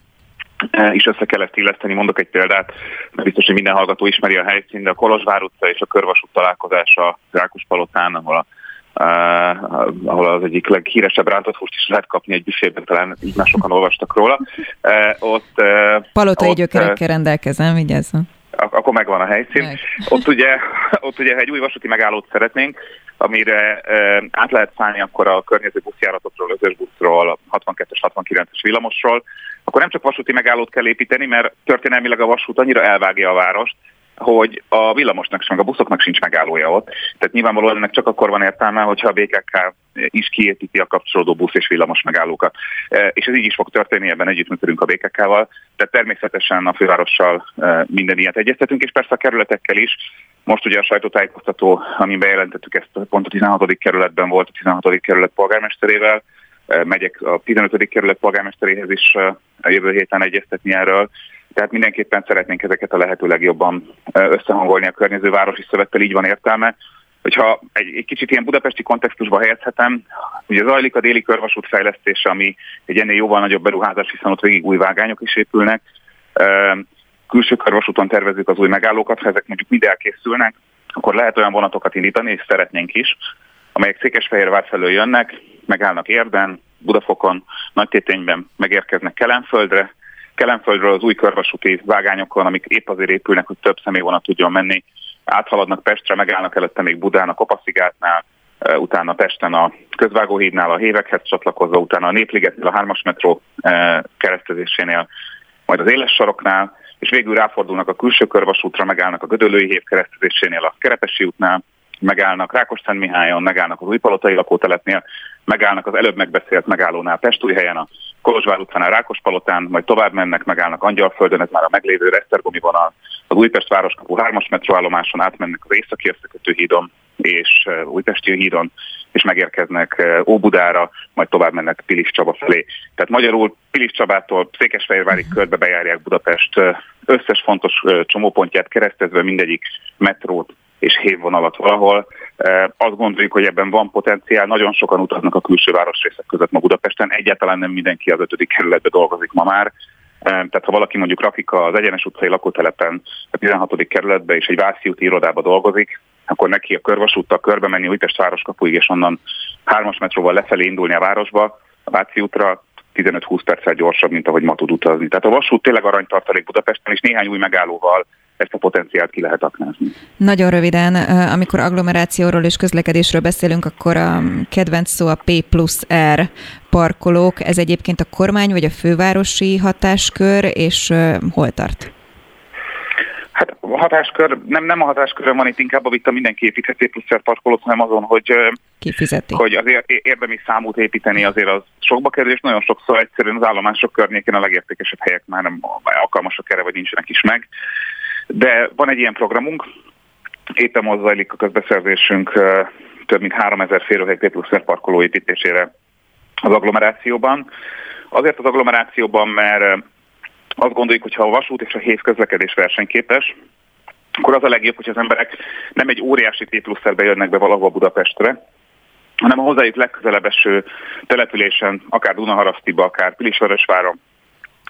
is össze kell ezt illeszteni. Mondok egy példát, mert biztos, hogy minden hallgató ismeri a helyszínt, de a Kolozsvár utca és a Körvasút találkozása Rákos Palotán, ahol a Uh, ahol az egyik leghíresebb rántott húst is lehet kapni egy büfében, talán így már sokan olvastak róla. Uh, ott, uh, Palotai gyökerekkel rendelkezem, vigyázzon akkor megvan a helyszín. Meg. Ott ugye, ott ugye, ha egy új vasúti megállót szeretnénk, amire e, át lehet szállni akkor a környező buszjáratokról, özös buszról, 62-es, 69-es villamosról, akkor nem csak vasúti megállót kell építeni, mert történelmileg a vasút annyira elvágja a várost, hogy a villamosnak meg a buszoknak sincs megállója ott. Tehát nyilvánvalóan ennek csak akkor van értelme, hogyha a BKK is kiépíti a kapcsolódó busz és villamos megállókat. E, és ez így is fog történni, ebben együttműködünk a BKK-val, tehát természetesen a fővárossal e, minden ilyet egyeztetünk, és persze a kerületekkel is. Most ugye a sajtótájékoztató, amin bejelentettük ezt, pont a 16. kerületben volt a 16. kerület polgármesterével, e, megyek a 15. kerület polgármesteréhez is a jövő héten egyeztetni erről, tehát mindenképpen szeretnénk ezeket a lehető legjobban összehangolni a környező városi szövettel, így van értelme. Hogyha egy, egy kicsit ilyen budapesti kontextusba helyezhetem, ugye zajlik a déli körvasút fejlesztése, ami egy ennél jóval nagyobb beruházás, hiszen ott végig új vágányok is épülnek. Külső körvasúton tervezzük az új megállókat, ha ezek mondjuk mind elkészülnek, akkor lehet olyan vonatokat indítani, és szeretnénk is, amelyek Székesfehérvár felől jönnek, megállnak Érden, Budafokon, Nagytétényben megérkeznek Kelenföldre, Kelenföldről az új körvasúti vágányokon, amik épp azért épülnek, hogy több személyvonat tudjon menni, áthaladnak Pestre, megállnak előtte még Budán a Kopaszigátnál, utána Pesten a közvágóhídnál, a Hévekhez csatlakozva, utána a Népligetnél, a hármas metró keresztezésénél, majd az éles saroknál, és végül ráfordulnak a külső körvasútra, megállnak a Gödöllői hív keresztezésénél, a Kerepesi útnál, megállnak Rákos-Szentmihályon, megállnak az újpalotai lakótelepnél, megállnak az előbb megbeszélt megállónál Pestújhelyen, a Kolozsvár utcánál Rákospalotán, majd tovább mennek, megállnak Angyalföldön, ez már a meglévő Resztergomi vonal, az Újpest városkapu 3-as metróállomáson átmennek az északi hídon és Újpesti hídon, és megérkeznek Óbudára, majd tovább mennek Pilis Csaba felé. Tehát magyarul Pilis Csabától Székesfehérvárig körbe bejárják Budapest összes fontos csomópontját keresztezve mindegyik metrót és hévvonalat valahol. Azt gondoljuk, hogy ebben van potenciál. Nagyon sokan utaznak a külső városrészek között ma Budapesten. Egyáltalán nem mindenki az ötödik kerületbe dolgozik ma már. Tehát ha valaki mondjuk rakik az Egyenes utcai lakótelepen a 16. kerületbe és egy Vászi úti irodába dolgozik, akkor neki a körvasúttal körbe menni Újpest városkapuig, és onnan hármas metróval lefelé indulni a városba, a Váci útra 15-20 perccel gyorsabb, mint ahogy ma tud utazni. Tehát a vasút tényleg aranytartalék Budapesten, és néhány új megállóval ezt a potenciált ki lehet aknázni. Nagyon röviden, amikor agglomerációról és közlekedésről beszélünk, akkor a kedvenc szó a P plusz R parkolók. Ez egyébként a kormány vagy a fővárosi hatáskör, és hol tart? A hatáskör, nem, nem a hatáskörön van itt, inkább a vita mindenki építheti plusz parkolót, hanem azon, hogy, Kifizeti. hogy az érdemi számút építeni azért az sokba kerül, és nagyon sokszor egyszerűen az állomások környékén a legértékesebb helyek már nem alkalmasak erre, vagy nincsenek is meg. De van egy ilyen programunk, éppen most zajlik a közbeszerzésünk több mint 3000 férőhely P parkoló építésére az agglomerációban. Azért az agglomerációban, mert azt gondoljuk, hogy ha a vasút és a héz közlekedés versenyképes, akkor az a legjobb, hogy az emberek nem egy óriási T-plusszerbe jönnek be valahol Budapestre, hanem a hozzájuk legközelebb eső településen, akár Dunaharasztiba, akár Pilisvörösváron,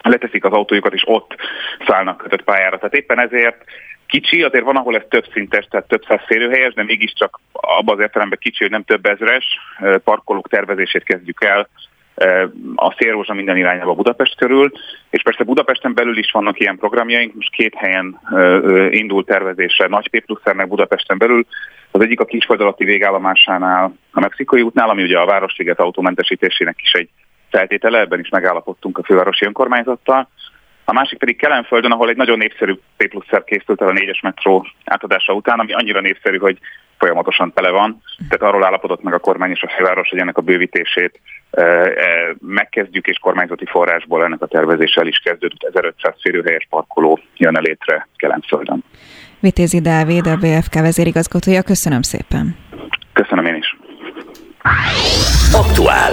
leteszik az autójukat, és ott szállnak kötött pályára. Tehát éppen ezért kicsi, azért van, ahol ez több szintes, tehát több száz férőhelyes, de mégiscsak abban az értelemben kicsi, hogy nem több ezres parkolók tervezését kezdjük el a Szélrózsa minden irányába Budapest körül, és persze Budapesten belül is vannak ilyen programjaink, most két helyen indul tervezésre, Nagy P meg Budapesten belül, az egyik a Kisföld alatti végállomásánál, a Mexikai útnál, ami ugye a Városliget autómentesítésének is egy feltétele, ebben is megállapodtunk a fővárosi önkormányzattal. A másik pedig Kelenföldön, ahol egy nagyon népszerű P plusz készült el a négyes metró átadása után, ami annyira népszerű, hogy folyamatosan tele van. Tehát arról állapodott meg a kormány és a főváros, hogy ennek a bővítését e, e, megkezdjük, és kormányzati forrásból ennek a tervezéssel is kezdődött. 1500 férőhelyes parkoló jön létre Kelenföldön. Vitézi Dávid, a BFK vezérigazgatója. Köszönöm szépen. Köszönöm én is. Aktuál.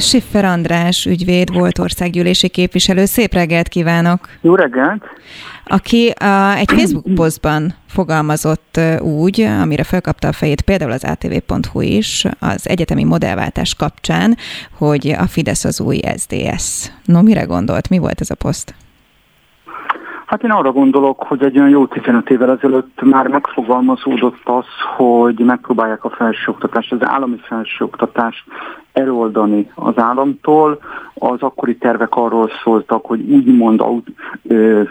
Siffer András ügyvéd volt országgyűlési képviselő. Szép reggelt kívánok! Jó reggelt! Aki a, egy Facebook posztban fogalmazott úgy, amire felkapta a fejét például az atv.hu is, az egyetemi modellváltás kapcsán, hogy a Fidesz az új SDS. No, mire gondolt? Mi volt ez a poszt? Hát én arra gondolok, hogy egy olyan jó 15 évvel ezelőtt már megfogalmazódott az, hogy megpróbálják a felsőoktatást, az állami felsőoktatást eloldani az államtól. Az akkori tervek arról szóltak, hogy úgymond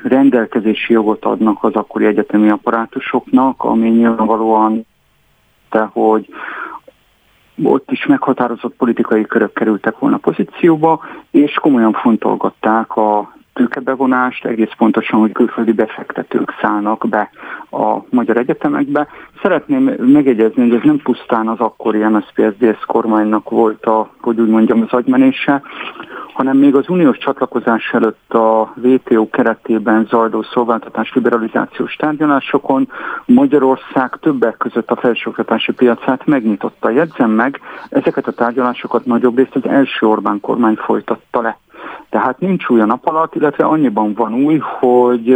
rendelkezési jogot adnak az akkori egyetemi apparátusoknak, ami nyilvánvalóan de hogy ott is meghatározott politikai körök kerültek volna pozícióba, és komolyan fontolgatták a tőkebevonást, egész pontosan, hogy külföldi befektetők szállnak be a magyar egyetemekbe. Szeretném megegyezni, hogy ez nem pusztán az akkori MSZP-SZDSZ kormánynak volt a, hogy úgy mondjam, az agymenése, hanem még az uniós csatlakozás előtt a WTO keretében zajló szolgáltatás liberalizációs tárgyalásokon Magyarország többek között a felsőoktatási piacát megnyitotta. Jegyzem meg, ezeket a tárgyalásokat nagyobb részt az első Orbán kormány folytatta le. Tehát nincs új a nap alatt, illetve annyiban van új, hogy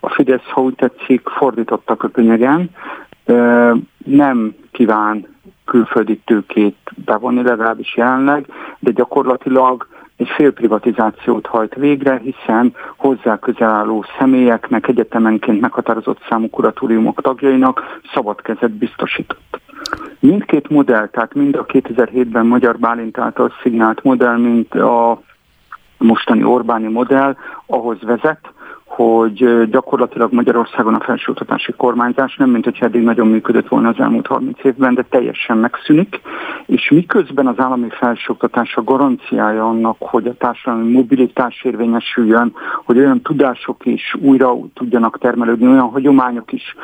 a Fidesz, ha úgy tetszik, fordította a köpönyegen, nem kíván külföldi tőkét bevonni, legalábbis jelenleg, de gyakorlatilag egy félprivatizációt hajt végre, hiszen hozzá közel álló személyeknek, egyetemenként meghatározott számú kuratóriumok tagjainak szabad kezet biztosított. Mindkét modell, tehát mind a 2007-ben Magyar Bálint által szignált modell, mint a mostani Orbáni modell ahhoz vezet, hogy gyakorlatilag Magyarországon a felsőoktatási kormányzás nem, mint hogy eddig nagyon működött volna az elmúlt 30 évben, de teljesen megszűnik, és miközben az állami felsőoktatás a garanciája annak, hogy a társadalmi mobilitás érvényesüljön, hogy olyan tudások is újra tudjanak termelődni, olyan hagyományok is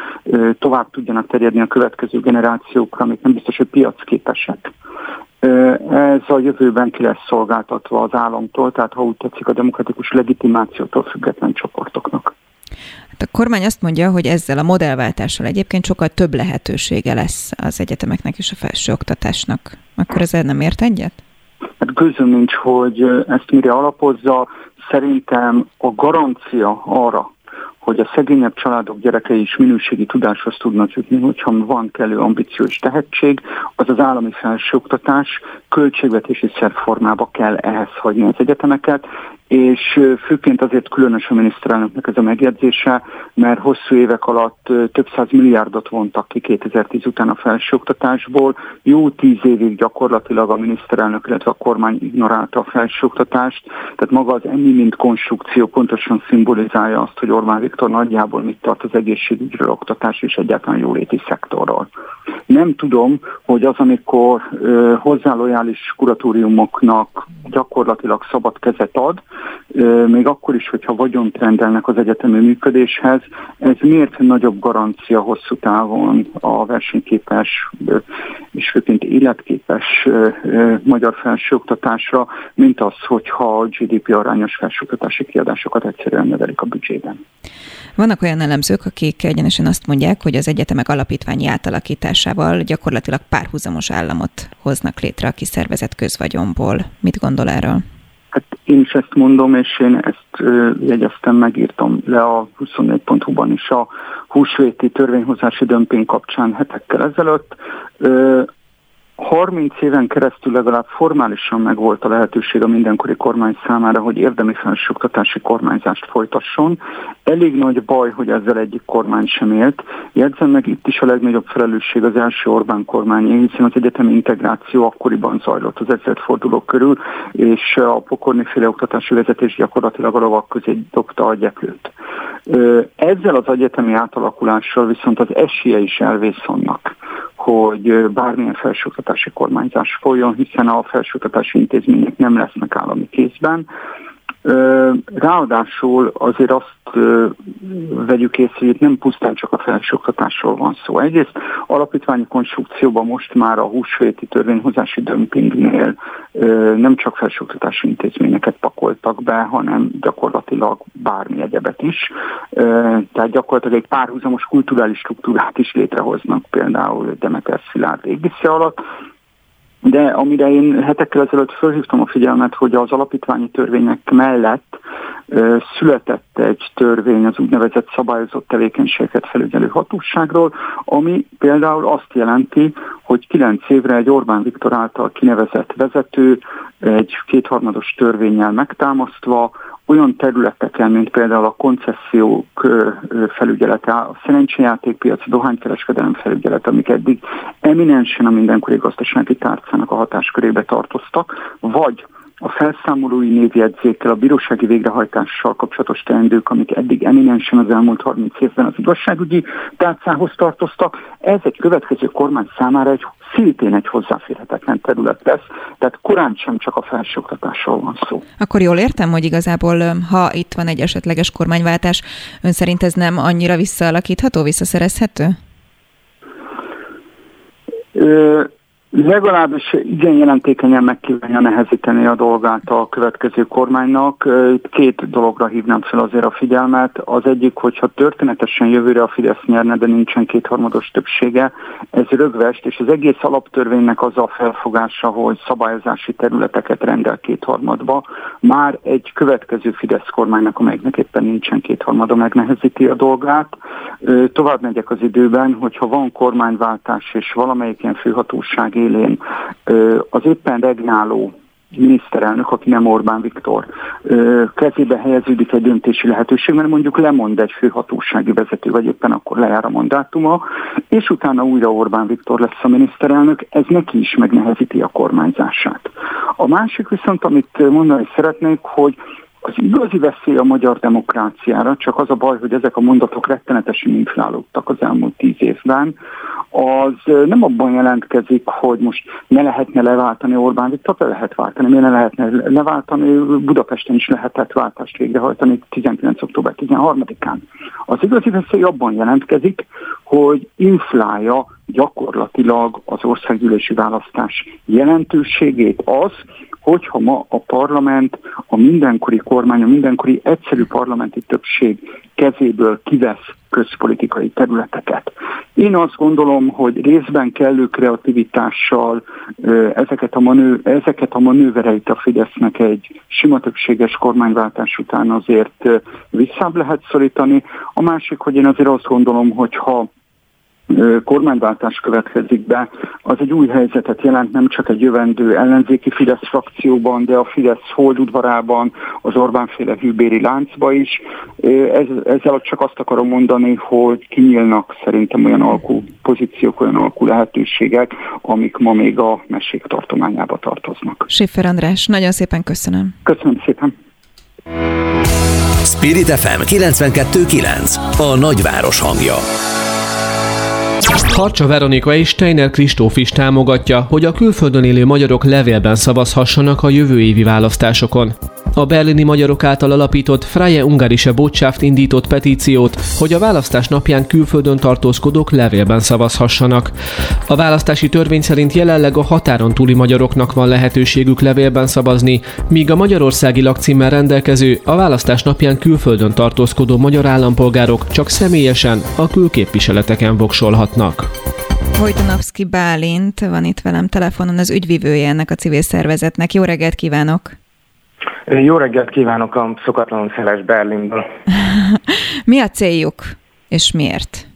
tovább tudjanak terjedni a következő generációkra, amik nem biztos, hogy piacképesek ez a jövőben ki lesz szolgáltatva az államtól, tehát ha úgy tetszik a demokratikus legitimációtól független csoportoknak. Hát a kormány azt mondja, hogy ezzel a modellváltással egyébként sokkal több lehetősége lesz az egyetemeknek és a felsőoktatásnak. Akkor ezzel nem ért egyet? Hát közül nincs, hogy ezt mire alapozza. Szerintem a garancia arra, hogy a szegényebb családok gyerekei is minőségi tudáshoz tudnak jutni, hogyha van kellő ambíció és tehetség, az az állami felsőoktatás költségvetési szerformába kell ehhez hagyni az egyetemeket, és főként azért különös a miniszterelnöknek ez a megjegyzése, mert hosszú évek alatt több száz milliárdot vontak ki 2010 után a felsőoktatásból. Jó tíz évig gyakorlatilag a miniszterelnök, illetve a kormány ignorálta a felsőoktatást, tehát maga az ennyi mint konstrukció pontosan szimbolizálja azt, hogy Orbán Viktor nagyjából mit tart az egészségügyről, oktatás és egyáltalán jóléti szektorról. Nem tudom, hogy az, amikor ö, hozzálojális kuratóriumoknak gyakorlatilag szabad kezet ad, még akkor is, hogyha vagyont rendelnek az egyetemi működéshez, ez miért nagyobb garancia hosszú távon a versenyképes és főként életképes magyar felsőoktatásra, mint az, hogyha a GDP arányos felsőoktatási kiadásokat egyszerűen növelik a büdzsében. Vannak olyan elemzők, akik egyenesen azt mondják, hogy az egyetemek alapítványi átalakításával gyakorlatilag párhuzamos államot hoznak létre a kiszervezett közvagyonból. Mit gondol erről? Én is ezt mondom, és én ezt jegyeztem, megírtam le a 24.hu-ban is a húsvéti törvényhozási dömping kapcsán hetekkel ezelőtt. 30 éven keresztül legalább formálisan megvolt a lehetőség a mindenkori kormány számára, hogy érdemi felsőoktatási kormányzást folytasson. Elég nagy baj, hogy ezzel egyik kormány sem élt. Jegyzem meg itt is a legnagyobb felelősség az első Orbán kormány, hiszen az egyetemi integráció akkoriban zajlott az ezredfordulók körül, és a pokorni féle oktatási vezetés gyakorlatilag a rovak közé dobta a gyeplőt. Ezzel az egyetemi átalakulással viszont az esélye is elvész annak, hogy bármilyen felsőoktatási kormányzás folyjon, hiszen a felsőoktatási intézmények nem lesznek állami kézben, Ráadásul azért azt vegyük észre, hogy itt nem pusztán csak a felsőoktatásról van szó. Egyrészt alapítványi konstrukcióban most már a húsvéti törvényhozási dömpingnél nem csak felsőoktatási intézményeket pakoltak be, hanem gyakorlatilag bármi egyebet is. Tehát gyakorlatilag egy párhuzamos kulturális struktúrát is létrehoznak például Demeter Szilárd égisze alatt, de amire én hetekkel ezelőtt felhívtam a figyelmet, hogy az alapítványi törvények mellett született egy törvény az úgynevezett szabályozott tevékenységeket felügyelő hatóságról, ami például azt jelenti, hogy kilenc évre egy Orbán Viktor által kinevezett vezető egy kétharmados törvényel megtámasztva olyan területeken, mint például a koncesziók felügyelete, a szerencsejátékpiac, a dohánykereskedelem felügyelet, amik eddig eminensen a mindenkori gazdasági tárcának a hatáskörébe tartoztak, vagy a felszámolói névjegyzékkel, a bírósági végrehajtással kapcsolatos teendők, amik eddig eminensen az elmúlt 30 évben az igazságügyi tárcához tartoztak, ez egy következő kormány számára egy szintén egy hozzáférhetetlen terület lesz, tehát korán sem csak a felsőoktatásról van szó. Akkor jól értem, hogy igazából, ha itt van egy esetleges kormányváltás, ön szerint ez nem annyira visszaalakítható, visszaszerezhető? Ö, Legalábbis igen jelentékenyen meg kívánja nehezíteni a dolgát a következő kormánynak. Itt két dologra hívnám fel azért a figyelmet. Az egyik, hogyha történetesen jövőre a Fidesz nyerne, de nincsen kétharmados többsége, ez rögvest, és az egész alaptörvénynek az a felfogása, hogy szabályozási területeket rendel kétharmadba, már egy következő Fidesz kormánynak, amelynek éppen nincsen kétharmada, megnehezíti a dolgát. Tovább megyek az időben, hogyha van kormányváltás és valamelyik ilyen főhatóság élén az éppen regnáló miniszterelnök, aki nem Orbán Viktor, kezébe helyeződik egy döntési lehetőség, mert mondjuk lemond egy főhatósági vezető, vagy éppen akkor lejár a mandátuma, és utána újra Orbán Viktor lesz a miniszterelnök, ez neki is megnehezíti a kormányzását. A másik viszont, amit mondani szeretnék, hogy az igazi veszély a magyar demokráciára, csak az a baj, hogy ezek a mondatok rettenetesen inflálódtak az elmúlt tíz évben, az nem abban jelentkezik, hogy most ne lehetne leváltani Orbán Viktor, le lehet váltani, miért ne lehetne leváltani, Budapesten is lehetett váltást végrehajtani 19. október 13-án. Az igazi veszély abban jelentkezik, hogy inflálja gyakorlatilag az országgyűlési választás jelentőségét az, hogyha ma a parlament, a mindenkori kormány, a mindenkori egyszerű parlamenti többség kezéből kivesz közpolitikai területeket. Én azt gondolom, hogy részben kellő kreativitással ezeket a, manő, ezeket a manővereit a Fidesznek egy sima többséges kormányváltás után azért visszább lehet szorítani. A másik, hogy én azért azt gondolom, hogy ha kormányváltás következik be, az egy új helyzetet jelent nem csak egy jövendő ellenzéki Fidesz frakcióban, de a Fidesz holdudvarában, az Orbán-féle hűbéri láncba is. Ez, ezzel csak azt akarom mondani, hogy kinyílnak szerintem olyan alkú pozíciók, olyan alkú lehetőségek, amik ma még a mesék tartományába tartoznak. Schiffer András, nagyon szépen köszönöm. Köszönöm szépen. Spirit FM 92.9 A nagyváros hangja. Harcsa Veronika és Steiner Kristóf is támogatja, hogy a külföldön élő magyarok levélben szavazhassanak a jövő évi választásokon. A berlini magyarok által alapított Freie Ungarische Botschaft indított petíciót, hogy a választás napján külföldön tartózkodók levélben szavazhassanak. A választási törvény szerint jelenleg a határon túli magyaroknak van lehetőségük levélben szavazni, míg a magyarországi lakcímmel rendelkező, a választás napján külföldön tartózkodó magyar állampolgárok csak személyesen a külképviseleteken voksolhatnak. Vojtonovszki Bálint van itt velem telefonon, az ügyvivője ennek a civil szervezetnek. Jó reggelt kívánok! Jó reggelt kívánok a szokatlanul szeles Berlinből. Mi a céljuk, és miért?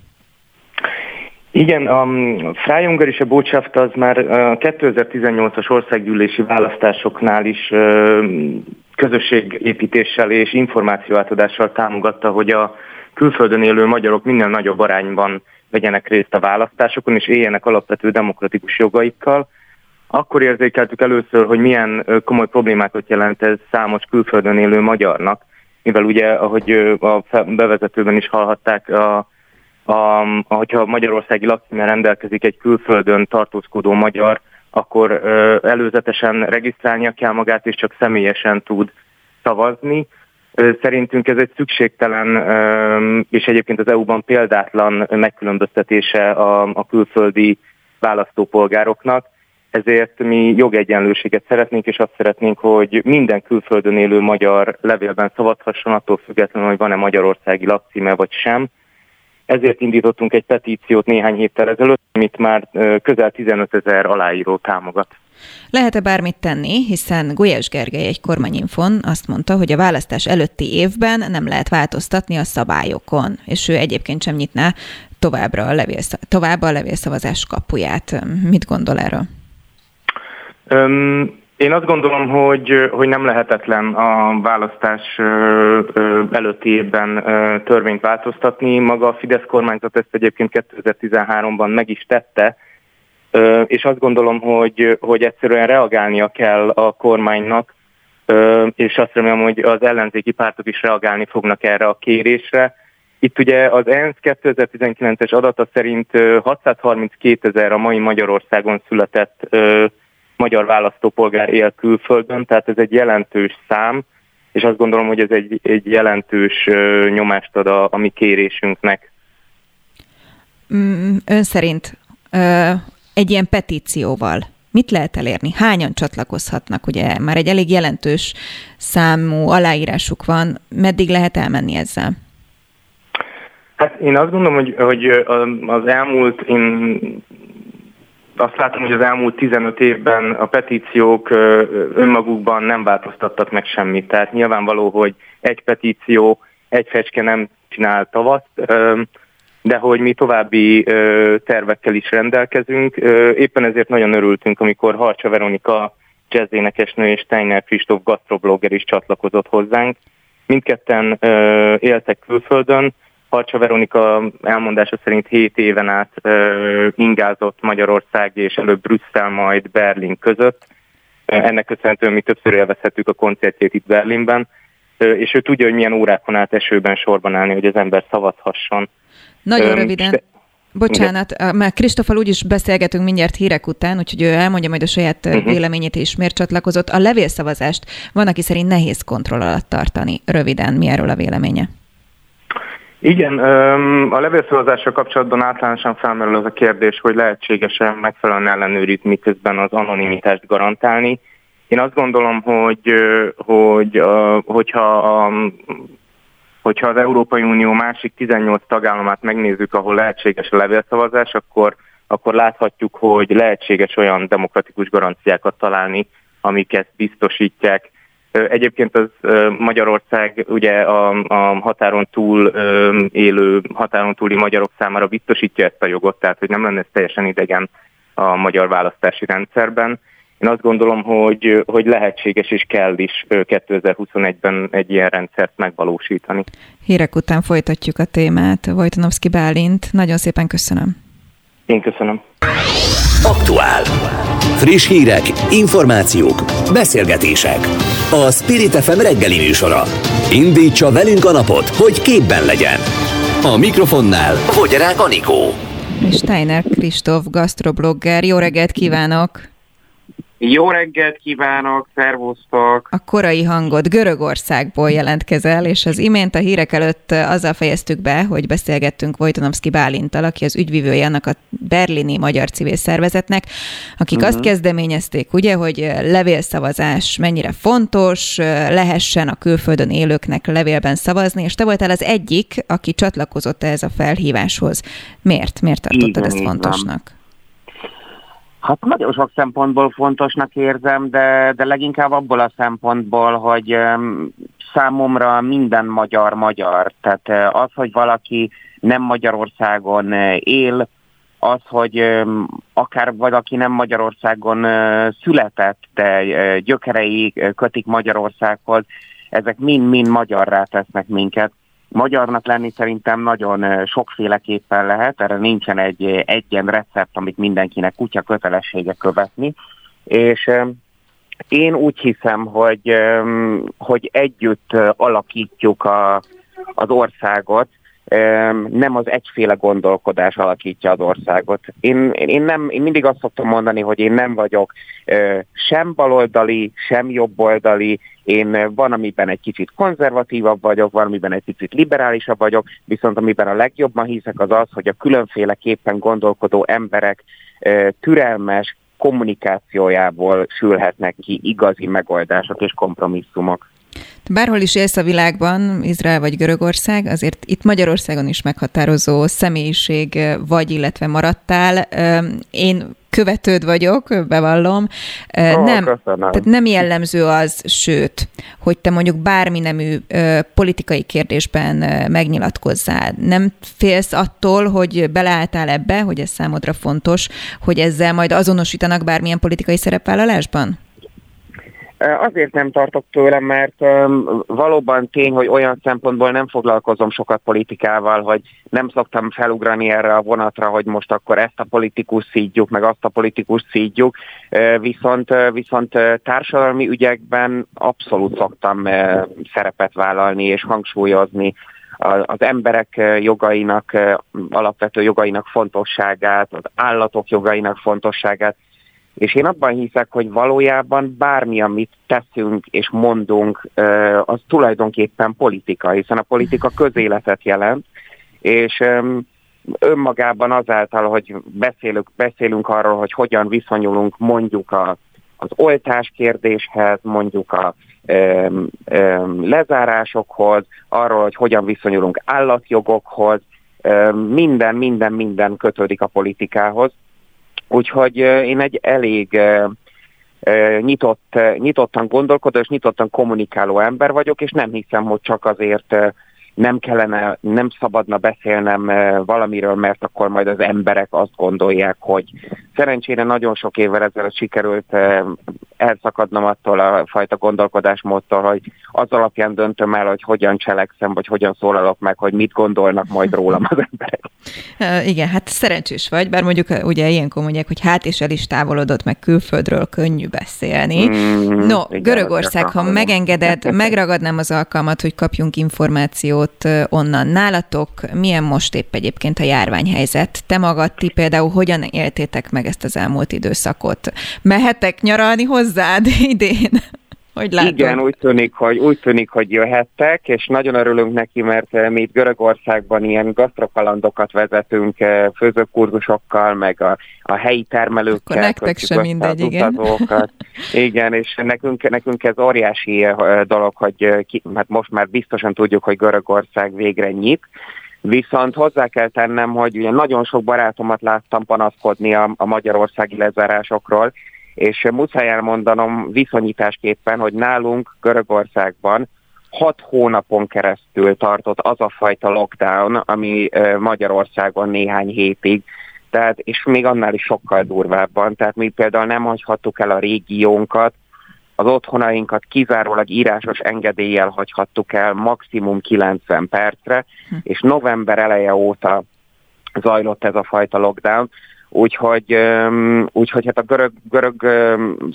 Igen, a Freie Ungarische Botschaft az már 2018-as országgyűlési választásoknál is közösségépítéssel és információátadással támogatta, hogy a külföldön élő magyarok minél nagyobb arányban vegyenek részt a választásokon, és éljenek alapvető demokratikus jogaikkal. Akkor érzékeltük először, hogy milyen komoly problémákat jelent ez számos külföldön élő magyarnak, mivel ugye, ahogy a bevezetőben is hallhatták, a, a, ahogyha Magyarországi lakcímmel rendelkezik egy külföldön tartózkodó magyar, akkor ö, előzetesen regisztrálnia kell magát, és csak személyesen tud szavazni. Szerintünk ez egy szükségtelen és egyébként az EU-ban példátlan megkülönböztetése a, a külföldi választópolgároknak, ezért mi jogegyenlőséget szeretnénk, és azt szeretnénk, hogy minden külföldön élő magyar levélben szavazhasson, attól függetlenül, hogy van-e magyarországi lakcíme vagy sem. Ezért indítottunk egy petíciót néhány héttel ezelőtt, amit már közel 15 ezer aláíró támogat. Lehet-e bármit tenni, hiszen Gulyás Gergely egy kormányinfon azt mondta, hogy a választás előtti évben nem lehet változtatni a szabályokon, és ő egyébként sem nyitná továbbra a levél, tovább a levélszavazás kapuját. Mit gondol erről? Én azt gondolom, hogy, hogy nem lehetetlen a választás előtti évben törvényt változtatni. Maga a Fidesz kormányzat ezt egyébként 2013-ban meg is tette, és azt gondolom, hogy, hogy egyszerűen reagálnia kell a kormánynak, és azt remélem, hogy az ellenzéki pártok is reagálni fognak erre a kérésre. Itt ugye az ENSZ 2019-es adata szerint 632 ezer a mai Magyarországon született magyar választópolgár él külföldön, tehát ez egy jelentős szám, és azt gondolom, hogy ez egy, egy jelentős nyomást ad a, a mi kérésünknek. Mm, ön szerint egy ilyen petícióval mit lehet elérni? Hányan csatlakozhatnak? Ugye már egy elég jelentős számú aláírásuk van. Meddig lehet elmenni ezzel? Hát én azt gondolom, hogy, hogy az elmúlt, én azt látom, hogy az elmúlt 15 évben a petíciók önmagukban nem változtattak meg semmit. Tehát nyilvánvaló, hogy egy petíció, egy fecske nem csinál tavaszt, de hogy mi további tervekkel is rendelkezünk. Éppen ezért nagyon örültünk, amikor Harcsa Veronika jazzénekesnő és Steiner Kristóf gastroblogger is csatlakozott hozzánk. Mindketten éltek külföldön, Harcsa Veronika elmondása szerint 7 éven át uh, ingázott Magyarország és előbb Brüsszel, majd Berlin között. Ennek köszönhetően mi többször élvezhetjük a koncertjét itt Berlinben, uh, és ő tudja, hogy milyen órákon át esőben sorban állni, hogy az ember szavazhasson. Nagyon um, röviden. Bocsánat, Igen. már Kristofal úgyis beszélgetünk mindjárt hírek után, úgyhogy ő elmondja majd a saját uh-huh. véleményét és miért csatlakozott. A levélszavazást van, aki szerint nehéz kontroll alatt tartani. Röviden, mi erről a véleménye? Igen, a levélszavazással kapcsolatban általánosan felmerül az a kérdés, hogy lehetséges-e megfelelően ellenőrizni, miközben az anonimitást garantálni. Én azt gondolom, hogy, hogy hogyha a hogyha az Európai Unió másik 18 tagállamát megnézzük, ahol lehetséges a levélszavazás, akkor, akkor láthatjuk, hogy lehetséges olyan demokratikus garanciákat találni, amik ezt biztosítják. Egyébként az Magyarország ugye a, a határon túl élő, határon túli magyarok számára biztosítja ezt a jogot, tehát hogy nem lenne ez teljesen idegen a magyar választási rendszerben. Én azt gondolom, hogy, hogy lehetséges és kell is 2021-ben egy ilyen rendszert megvalósítani. Hírek után folytatjuk a témát. Vojtanovszki Bálint, nagyon szépen köszönöm. Én köszönöm. Aktuál. Friss hírek, információk, beszélgetések. A Spirit FM reggeli műsora. Indítsa velünk a napot, hogy képben legyen. A mikrofonnál Fogyarák Anikó. Steiner Kristóf, gastroblogger. Jó reggelt kívánok! Jó reggelt kívánok, szervusztok! A korai hangot Görögországból jelentkezel, és az imént a hírek előtt azzal fejeztük be, hogy beszélgettünk Vojtanovszki Bálintal, aki az ügyvivője annak a berlini magyar civil szervezetnek, akik uh-huh. azt kezdeményezték, ugye, hogy levélszavazás mennyire fontos, lehessen a külföldön élőknek levélben szavazni, és te voltál az egyik, aki csatlakozott ehhez a felhíváshoz. Miért? Miért tartottad Igen, ezt fontosnak? Van. Hát nagyon sok szempontból fontosnak érzem, de, de leginkább abból a szempontból, hogy um, számomra minden magyar magyar. Tehát uh, az, hogy valaki nem Magyarországon uh, él, az, hogy um, akár valaki nem Magyarországon uh, született, de uh, gyökerei kötik Magyarországhoz, ezek mind-mind magyarrá tesznek minket. Magyarnak lenni szerintem nagyon sokféleképpen lehet, erre nincsen egy egyen recept, amit mindenkinek kutya kötelessége követni, és én úgy hiszem, hogy, hogy együtt alakítjuk a, az országot, nem az egyféle gondolkodás alakítja az országot. Én, én, nem, én mindig azt szoktam mondani, hogy én nem vagyok sem baloldali, sem jobboldali, én van, amiben egy kicsit konzervatívabb vagyok, van, amiben egy kicsit liberálisabb vagyok, viszont amiben a legjobban hiszek az az, hogy a különféleképpen gondolkodó emberek türelmes kommunikációjából sülhetnek ki igazi megoldások és kompromisszumok. Bárhol is élsz a világban, Izrael vagy Görögország, azért itt Magyarországon is meghatározó személyiség vagy, illetve maradtál. Én követőd vagyok, bevallom. Oh, nem, köszönöm. tehát nem jellemző az, sőt, hogy te mondjuk bármi nemű politikai kérdésben megnyilatkozzál. Nem félsz attól, hogy beleálltál ebbe, hogy ez számodra fontos, hogy ezzel majd azonosítanak bármilyen politikai szerepvállalásban? Azért nem tartok tőlem, mert valóban tény, hogy olyan szempontból nem foglalkozom sokat politikával, hogy nem szoktam felugrani erre a vonatra, hogy most akkor ezt a politikus szídjuk, meg azt a politikus szídjuk, viszont, viszont társadalmi ügyekben abszolút szoktam szerepet vállalni és hangsúlyozni az emberek jogainak, alapvető jogainak fontosságát, az állatok jogainak fontosságát, és én abban hiszek, hogy valójában bármi, amit teszünk és mondunk, az tulajdonképpen politika, hiszen a politika közéletet jelent, és önmagában azáltal, hogy beszélünk, beszélünk arról, hogy hogyan viszonyulunk mondjuk a, az oltás kérdéshez, mondjuk a ö, ö, lezárásokhoz, arról, hogy hogyan viszonyulunk állatjogokhoz, ö, minden, minden, minden kötődik a politikához, Úgyhogy én egy elég nyitott, nyitottan gondolkodó és nyitottan kommunikáló ember vagyok, és nem hiszem, hogy csak azért nem kellene, nem szabadna beszélnem valamiről, mert akkor majd az emberek azt gondolják, hogy szerencsére nagyon sok évvel ezelőtt sikerült elszakadnom attól a fajta gondolkodásmódtól, hogy az alapján döntöm el, hogy hogyan cselekszem, vagy hogyan szólalok meg, hogy mit gondolnak majd rólam az emberek. Igen, hát szerencsés vagy, bár mondjuk ugye ilyenkor mondják, hogy hát és el is távolodott meg külföldről, könnyű beszélni. Mm, no, igen, Görögország, ha megengeded, megragadnám az alkalmat, hogy kapjunk információt onnan. Nálatok milyen most épp egyébként a járványhelyzet? Te magad, ti például hogyan éltétek meg ezt az elmúlt időszakot? Mehetek nyaralni hozzád idén? Hogy látod? Igen, úgy tűnik, hogy, úgy tűnik, hogy jöhettek, és nagyon örülünk neki, mert eh, mi itt Görögországban ilyen gasztrokalandokat vezetünk eh, főzőkurzusokkal, meg a, a helyi termelőkkel. Akkor nektek sem mindegy, igen. igen, és nekünk, nekünk ez óriási eh, dolog, hogy ki, hát most már biztosan tudjuk, hogy Görögország végre nyit, Viszont hozzá kell tennem, hogy ugye nagyon sok barátomat láttam panaszkodni a, a magyarországi lezárásokról, és muszáj elmondanom viszonyításképpen, hogy nálunk Görögországban hat hónapon keresztül tartott az a fajta lockdown, ami Magyarországon néhány hétig, tehát, és még annál is sokkal durvábban. Tehát mi például nem hagyhattuk el a régiónkat, az otthonainkat kizárólag írásos engedéllyel hagyhattuk el maximum 90 percre, hm. és november eleje óta zajlott ez a fajta lockdown, Úgyhogy, úgyhogy hát a görög, görög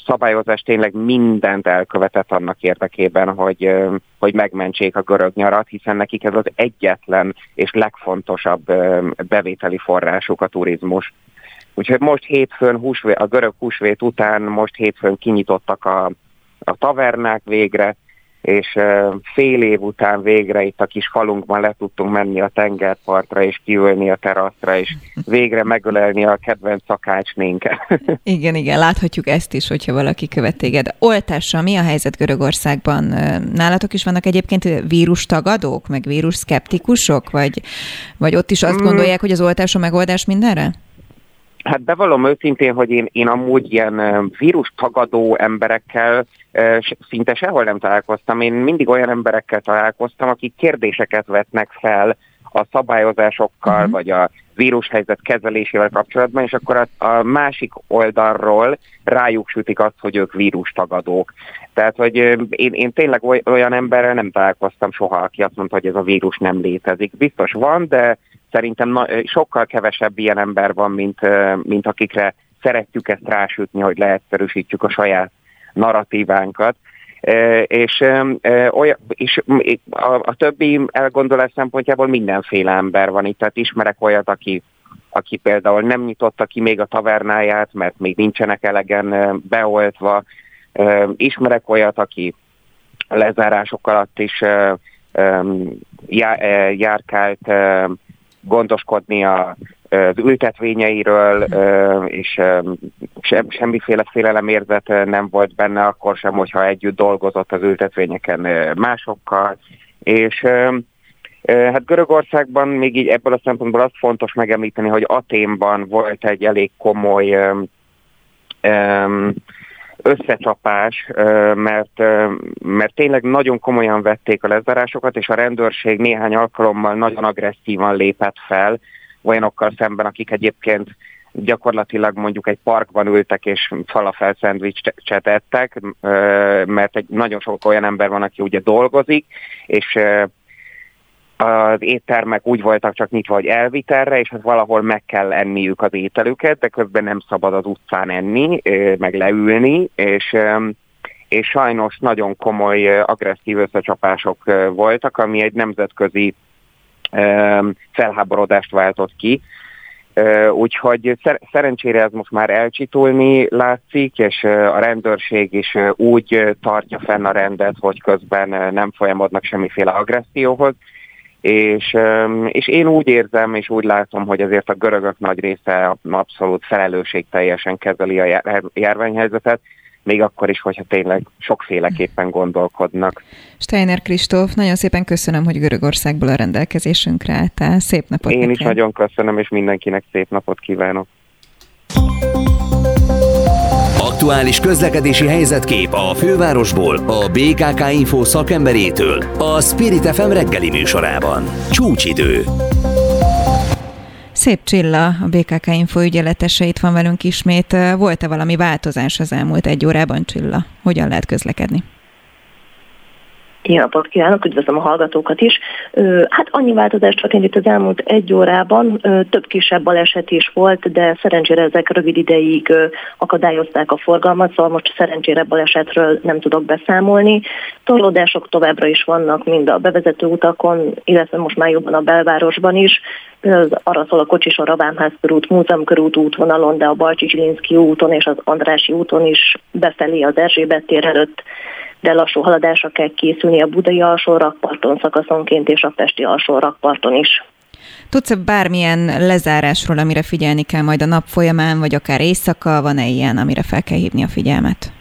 szabályozás tényleg mindent elkövetett annak érdekében, hogy, hogy megmentsék a görög nyarat, hiszen nekik ez az egyetlen és legfontosabb bevételi forrásuk a turizmus. Úgyhogy most hétfőn, húsvét, a görög húsvét után most hétfőn kinyitottak a, a tavernák végre, és fél év után végre itt a kis falunkban le tudtunk menni a tengerpartra, és kiülni a teraszra, és végre megölelni a kedvenc szakácsnénket. igen, igen, láthatjuk ezt is, hogyha valaki követ téged. Oltással mi a helyzet Görögországban? Nálatok is vannak egyébként vírus tagadók, meg vírus szkeptikusok, vagy, vagy ott is azt mm. gondolják, hogy az oltás a megoldás mindenre? Hát bevallom őszintén, hogy én, én amúgy ilyen vírus tagadó emberekkel szinte sehol nem találkoztam. Én mindig olyan emberekkel találkoztam, akik kérdéseket vetnek fel a szabályozásokkal, uh-huh. vagy a vírushelyzet kezelésével kapcsolatban, és akkor a, a másik oldalról rájuk sütik azt, hogy ők vírustagadók. Tehát, hogy én, én tényleg olyan emberrel nem találkoztam soha, aki azt mondta, hogy ez a vírus nem létezik. Biztos van, de szerintem na, sokkal kevesebb ilyen ember van, mint, mint akikre szeretjük ezt rásütni, hogy leegyszerűsítjük a saját narratívánkat. És, és a, a többi elgondolás szempontjából mindenféle ember van itt, tehát ismerek olyat, aki, aki például nem nyitotta ki még a tavernáját, mert még nincsenek elegen beoltva. Ismerek olyat, aki lezárások alatt is járkált gondoskodni a, az ültetvényeiről, és semmiféle félelemérzet nem volt benne akkor sem, hogyha együtt dolgozott az ültetvényeken másokkal, és Hát Görögországban még így ebből a szempontból az fontos megemlíteni, hogy Aténban volt egy elég komoly összecsapás, mert, mert tényleg nagyon komolyan vették a lezárásokat, és a rendőrség néhány alkalommal nagyon agresszívan lépett fel olyanokkal szemben, akik egyébként gyakorlatilag mondjuk egy parkban ültek és falafel szendvicset ettek, mert egy nagyon sok olyan ember van, aki ugye dolgozik, és az éttermek úgy voltak csak nyitva, hogy elvitelre, és hát valahol meg kell enniük az ételüket, de közben nem szabad az utcán enni, meg leülni, és és sajnos nagyon komoly agresszív összecsapások voltak, ami egy nemzetközi felháborodást váltott ki. Úgyhogy szerencsére ez most már elcsitulni látszik, és a rendőrség is úgy tartja fenn a rendet, hogy közben nem folyamodnak semmiféle agresszióhoz, és, és én úgy érzem, és úgy látom, hogy azért a görögök nagy része abszolút felelősségteljesen kezeli a járványhelyzetet, még akkor is, hogyha tényleg sokféleképpen gondolkodnak. Steiner Kristóf, nagyon szépen köszönöm, hogy Görögországból a rendelkezésünkre álltál. Szép napot Én neked. is nagyon köszönöm, és mindenkinek szép napot kívánok. Aktuális közlekedési helyzetkép a fővárosból, a BKK Info szakemberétől, a Spirit FM reggeli műsorában. Csúcsidő. Szép Csilla, a BKK Info ügyeletese itt van velünk ismét. Volt-e valami változás az elmúlt egy órában, Csilla? Hogyan lehet közlekedni? Jó napot kívánok, üdvözlöm a hallgatókat is. Hát annyi változás történt itt az elmúlt egy órában, több kisebb baleset is volt, de szerencsére ezek rövid ideig akadályozták a forgalmat, szóval most szerencsére balesetről nem tudok beszámolni. Torlódások továbbra is vannak mind a bevezető utakon, illetve most már jobban a belvárosban is. Arra szól a Kocsisor, a Vámház körút, Múzeum körút útvonalon, de a Balcsi úton és az Andrási úton is befelé az Erzsébet tér előtt de lassú haladásra kell készülni a budai alsó rakparton szakaszonként és a pesti alsó rakparton is. Tudsz-e bármilyen lezárásról, amire figyelni kell majd a nap folyamán, vagy akár éjszaka, van-e ilyen, amire fel kell hívni a figyelmet?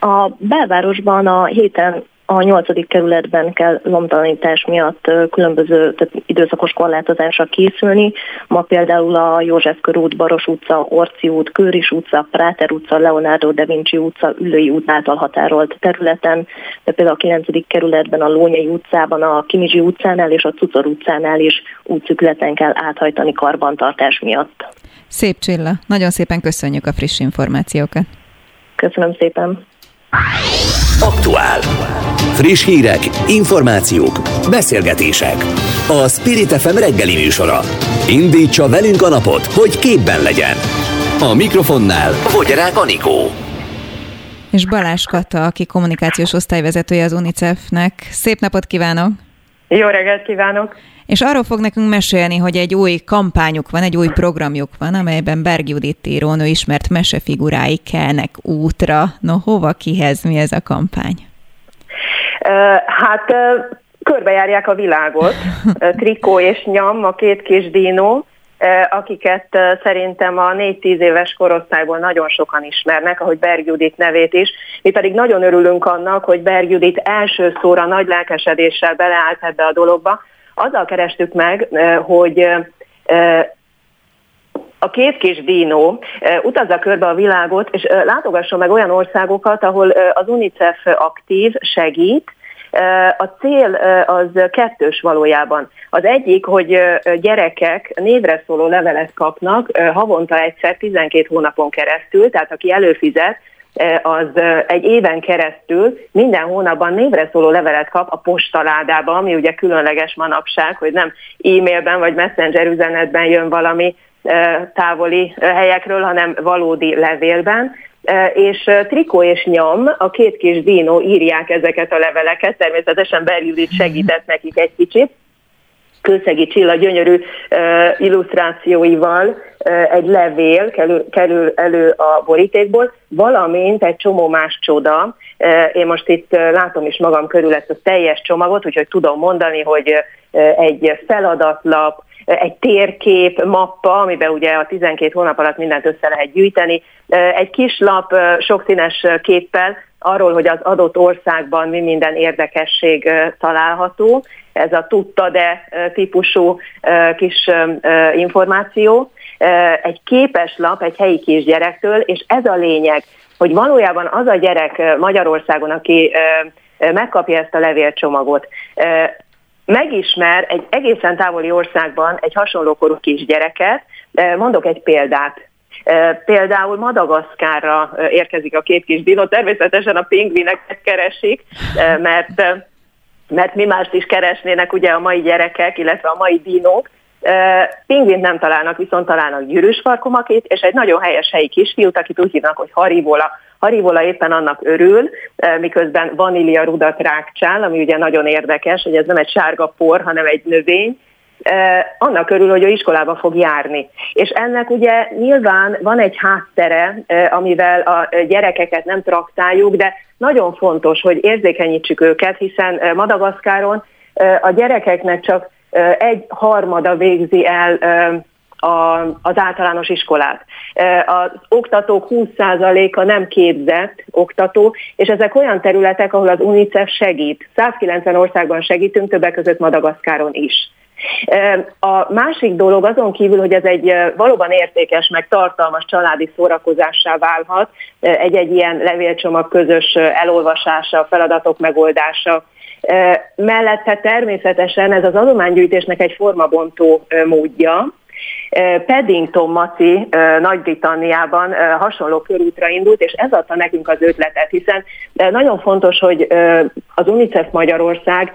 A belvárosban a héten a nyolcadik kerületben kell lomtalanítás miatt különböző tehát időszakos korlátozásra készülni. Ma például a József körút, Baros utca, Orci út, Kőris utca, Práter utca, Leonardo da Vinci utca, Ülői út által határolt területen, de például a 9. kerületben a Lónyai utcában, a Kimizsi utcánál és a Cucor utcánál is útszükleten kell áthajtani karbantartás miatt. Szép Csilla, nagyon szépen köszönjük a friss információkat. Köszönöm szépen. Aktuál. Friss hírek, információk, beszélgetések. A Spirit FM reggeli műsora. Indítsa velünk a napot, hogy képben legyen. A mikrofonnál Fogyarák Anikó. És Balázs Kata, aki kommunikációs osztályvezetője az UNICEF-nek. Szép napot kívánok! Jó reggelt kívánok! És arról fog nekünk mesélni, hogy egy új kampányuk van, egy új programjuk van, amelyben Berg Judit írónő ismert mesefigurái kelnek útra. No, hova, kihez, mi ez a kampány? Hát körbejárják a világot. Trikó és Nyam, a két kis dínó, akiket szerintem a 4-10 éves korosztályból nagyon sokan ismernek, ahogy Berg Judit nevét is. Mi pedig nagyon örülünk annak, hogy Berg Judit első szóra nagy lelkesedéssel beleállt ebbe a dologba, azzal kerestük meg, hogy a két kis dínó utazza körbe a világot, és látogasson meg olyan országokat, ahol az UNICEF aktív, segít, a cél az kettős valójában. Az egyik, hogy gyerekek névre szóló levelet kapnak havonta egyszer 12 hónapon keresztül, tehát aki előfizet, az egy éven keresztül minden hónapban névre szóló levelet kap a postaládába, ami ugye különleges manapság, hogy nem e-mailben vagy messenger üzenetben jön valami távoli helyekről, hanem valódi levélben, és Trikó és Nyom, a két kis dínó írják ezeket a leveleket, természetesen Berjudit segített nekik egy kicsit, Kőszegi Csilla gyönyörű illusztrációival egy levél kerül, kerül elő a borítékból, valamint egy csomó más csoda. Én most itt látom is magam körül ezt a teljes csomagot, úgyhogy tudom mondani, hogy egy feladatlap, egy térkép, mappa, amiben ugye a 12 hónap alatt mindent össze lehet gyűjteni, egy kis lap sokszínes képpel arról, hogy az adott országban mi minden érdekesség található, ez a tudta de típusú kis információ, egy képes lap egy helyi kisgyerektől, és ez a lényeg, hogy valójában az a gyerek Magyarországon, aki megkapja ezt a levélcsomagot, megismer egy egészen távoli országban egy hasonló korú kisgyereket. Mondok egy példát. Például Madagaszkárra érkezik a két kis dino, természetesen a pingvineket keresik, mert, mert mi mást is keresnének ugye a mai gyerekek, illetve a mai dinók. Pingvint nem találnak, viszont találnak gyűrűsfarkomakét, és egy nagyon helyes helyi kisfiút, akit úgy hívnak, hogy Harivola. Harivola éppen annak örül, miközben vanília rudat rákcsál, ami ugye nagyon érdekes, hogy ez nem egy sárga por, hanem egy növény, annak körül, hogy ő iskolába fog járni. És ennek ugye nyilván van egy háttere, amivel a gyerekeket nem traktáljuk, de nagyon fontos, hogy érzékenyítsük őket, hiszen Madagaszkáron a gyerekeknek csak egy harmada végzi el az általános iskolát. Az oktatók 20%-a nem képzett oktató, és ezek olyan területek, ahol az UNICEF segít. 190 országban segítünk, többek között Madagaszkáron is. A másik dolog azon kívül, hogy ez egy valóban értékes, meg tartalmas családi szórakozássá válhat, egy-egy ilyen levélcsomag közös elolvasása, feladatok megoldása, Mellette természetesen ez az adománygyűjtésnek egy formabontó módja, Paddington Maci Nagy-Britanniában hasonló körútra indult, és ez adta nekünk az ötletet, hiszen nagyon fontos, hogy az UNICEF Magyarország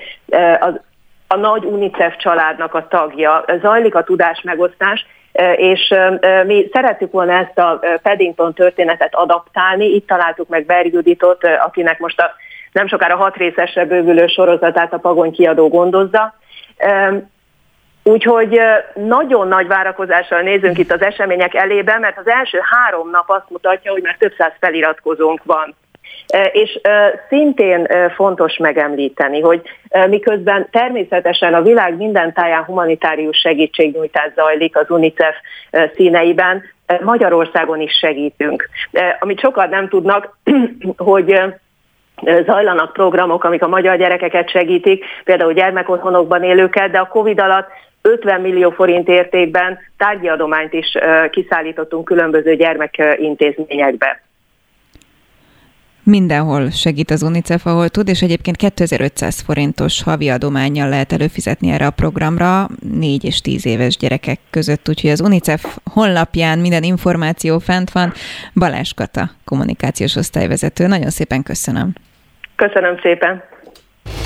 az a nagy UNICEF családnak a tagja, zajlik a tudás megosztás, és mi szerettük volna ezt a Paddington történetet adaptálni, itt találtuk meg Berjuditot, akinek most a nem sokára hat részesre bővülő sorozatát a Pagony kiadó gondozza. Úgyhogy nagyon nagy várakozással nézünk itt az események elébe, mert az első három nap azt mutatja, hogy már több száz feliratkozónk van. És szintén fontos megemlíteni, hogy miközben természetesen a világ minden táján humanitárius segítségnyújtás zajlik az UNICEF színeiben, Magyarországon is segítünk. Amit sokat nem tudnak, hogy zajlanak programok, amik a magyar gyerekeket segítik, például gyermekotthonokban élőket, de a Covid alatt 50 millió forint értékben tárgyi adományt is kiszállítottunk különböző gyermekintézményekbe. Mindenhol segít az UNICEF, ahol tud, és egyébként 2500 forintos havi adományjal lehet előfizetni erre a programra 4 és 10 éves gyerekek között, úgyhogy az UNICEF honlapján minden információ fent van. Balázs Kata, kommunikációs osztályvezető. Nagyon szépen köszönöm. Köszönöm szépen.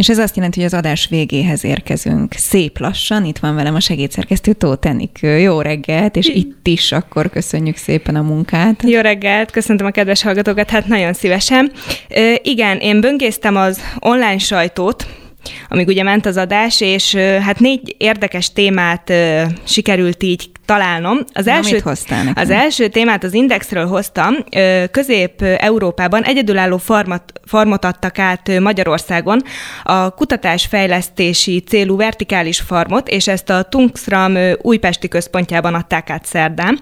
És ez azt jelenti, hogy az adás végéhez érkezünk. Szép lassan, itt van velem a segédszerkesztő Tóth Enikő. Jó reggelt, és itt is akkor köszönjük szépen a munkát. Jó reggelt, köszöntöm a kedves hallgatókat, hát nagyon szívesen. igen, én böngésztem az online sajtót, amíg ugye ment az adás, és hát négy érdekes témát sikerült így találnom. Az Na, első, az első témát az Indexről hoztam. Közép-Európában egyedülálló farmat, farmot adtak át Magyarországon, a kutatásfejlesztési célú vertikális farmot, és ezt a Tungsram újpesti központjában adták át szerdán.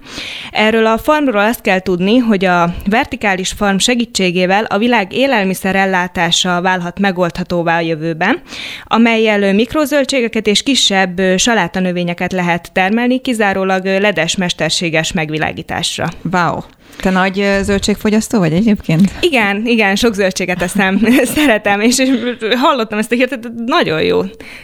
Erről a farmról azt kell tudni, hogy a vertikális farm segítségével a világ élelmiszer ellátása válhat megoldhatóvá a jövőben, amelyel mikrozöldségeket és kisebb salátanövényeket lehet termelni, kizárólag ledes mesterséges megvilágításra. Wow! Te nagy zöldségfogyasztó vagy egyébként? Igen, igen, sok zöldséget eszem, szeretem, és, és hallottam ezt a hírt, nagyon jó.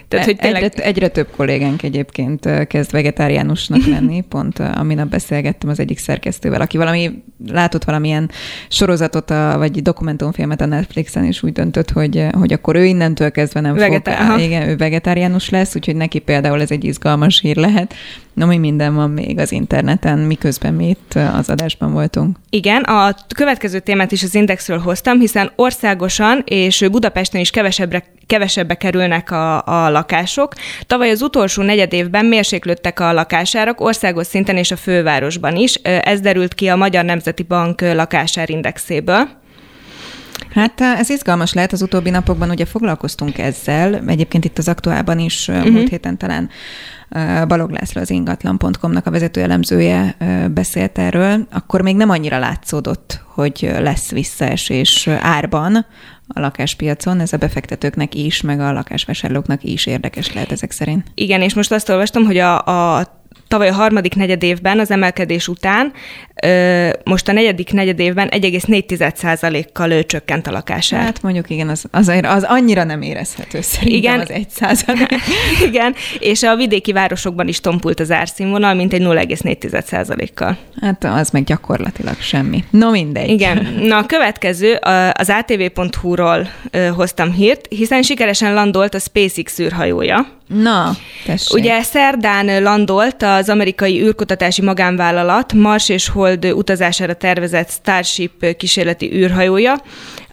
Tehát, hogy tényleg... egyre, egyre több kollégánk egyébként kezd vegetáriánusnak lenni, pont aminap beszélgettem az egyik szerkesztővel, aki valami látott valamilyen sorozatot, a, vagy dokumentumfilmet a Netflixen, és úgy döntött, hogy, hogy akkor ő innentől kezdve nem Vegetár, fog. Igen, ő vegetáriánus lesz, úgyhogy neki például ez egy izgalmas hír lehet. No, mi minden van még az interneten, miközben mi itt az adásban voltunk. Igen, a következő témát is az Indexről hoztam, hiszen országosan és Budapesten is kevesebbre kevesebbe kerülnek a, a lakások. Tavaly az utolsó negyed évben mérséklődtek a lakásárak országos szinten és a fővárosban is. Ez derült ki a Magyar Nemzeti Bank lakásárindexéből. Hát ez izgalmas lehet, az utóbbi napokban ugye foglalkoztunk ezzel, egyébként itt az aktuálban is uh-huh. múlt héten talán Balog László az ingatlan.com-nak a vezető elemzője beszélt erről, akkor még nem annyira látszódott, hogy lesz visszaesés árban a lakáspiacon, ez a befektetőknek is, meg a lakásvásárlóknak is érdekes lehet ezek szerint. Igen, és most azt olvastam, hogy a, a tavaly a harmadik negyed évben az emelkedés után, most a negyedik negyed évben 1,4%-kal csökkent a lakásár. Hát mondjuk igen, az, az, az annyira nem érezhető szerintem igen, az 1% Igen, és a vidéki városokban is tompult az árszínvonal, mint egy 0,4%-kal. Hát az meg gyakorlatilag semmi. No mindegy. Igen. Na a következő, az atv.hu-ról hoztam hírt, hiszen sikeresen landolt a SpaceX űrhajója. Na, tessék. Ugye szerdán landolt az amerikai űrkutatási magánvállalat Mars és Hold utazására tervezett Starship kísérleti űrhajója,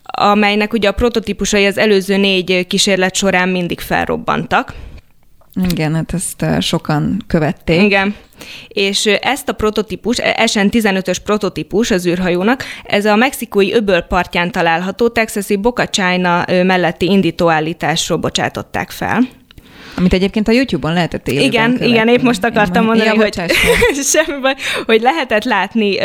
amelynek ugye a prototípusai az előző négy kísérlet során mindig felrobbantak. Igen, hát ezt sokan követték. Igen. És ezt a prototípus, SN-15-ös prototípus az űrhajónak, ez a mexikói öböl partján található texasi Boca China melletti indítóállításról bocsátották fel. Amit egyébként a YouTube-on lehetett élőben Igen, követni. igen, épp most akartam mondani, ja, hogy semmi baj, hogy lehetett látni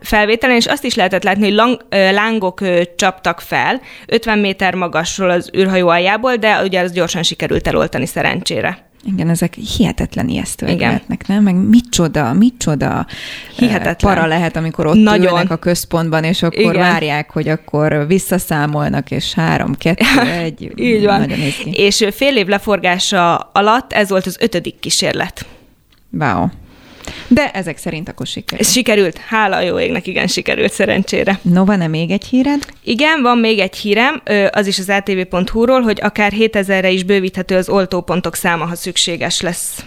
felvételen, és azt is lehetett látni, hogy lang, lángok csaptak fel 50 méter magasról az űrhajó aljából, de ugye az gyorsan sikerült eloltani szerencsére. Igen, ezek hihetetlen ijesztőek Igen. lehetnek, nem? Meg micsoda, micsoda hihetetlen. para lehet, amikor ott Nagyon. ülnek a központban, és akkor Igen. várják, hogy akkor visszaszámolnak, és három, kettő, egy. Így van. Nagyon És fél év leforgása alatt ez volt az ötödik kísérlet. Wow. De ezek szerint akkor sikerült. Ez sikerült, hála jó égnek, igen, sikerült szerencsére. No, van-e még egy híred? Igen, van még egy hírem, az is az atv.hu-ról, hogy akár 7000-re is bővíthető az oltópontok száma, ha szükséges lesz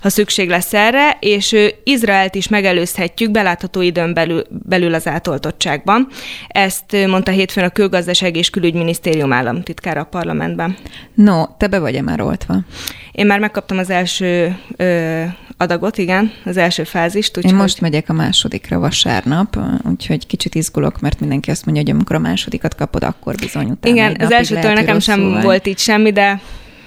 ha szükség lesz erre, és Izraelt is megelőzhetjük belátható időn belül, belül az átoltottságban. Ezt mondta hétfőn a Külgazdaság és Külügyminisztérium államtitkára a parlamentben. No, te be vagy-e már oltva? Én már megkaptam az első ö, adagot, igen, az első fázist. Úgyhogy... Én most megyek a másodikra vasárnap, úgyhogy kicsit izgulok, mert mindenki azt mondja, hogy amikor a másodikat kapod, akkor bizony utána Igen, az elsőtől nekem sem volt így semmi, de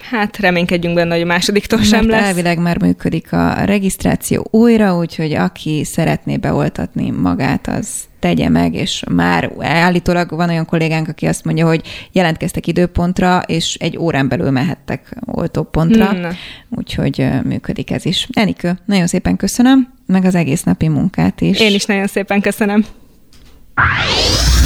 hát reménykedjünk benne, hogy a másodiktól sem Mert lesz. elvileg már működik a regisztráció újra, úgyhogy aki szeretné beoltatni magát, az tegye meg, és már állítólag van olyan kollégánk, aki azt mondja, hogy jelentkeztek időpontra, és egy órán belül mehettek oltópontra, hmm. úgyhogy működik ez is. Enikő, nagyon szépen köszönöm, meg az egész napi munkát is. Én is nagyon szépen köszönöm.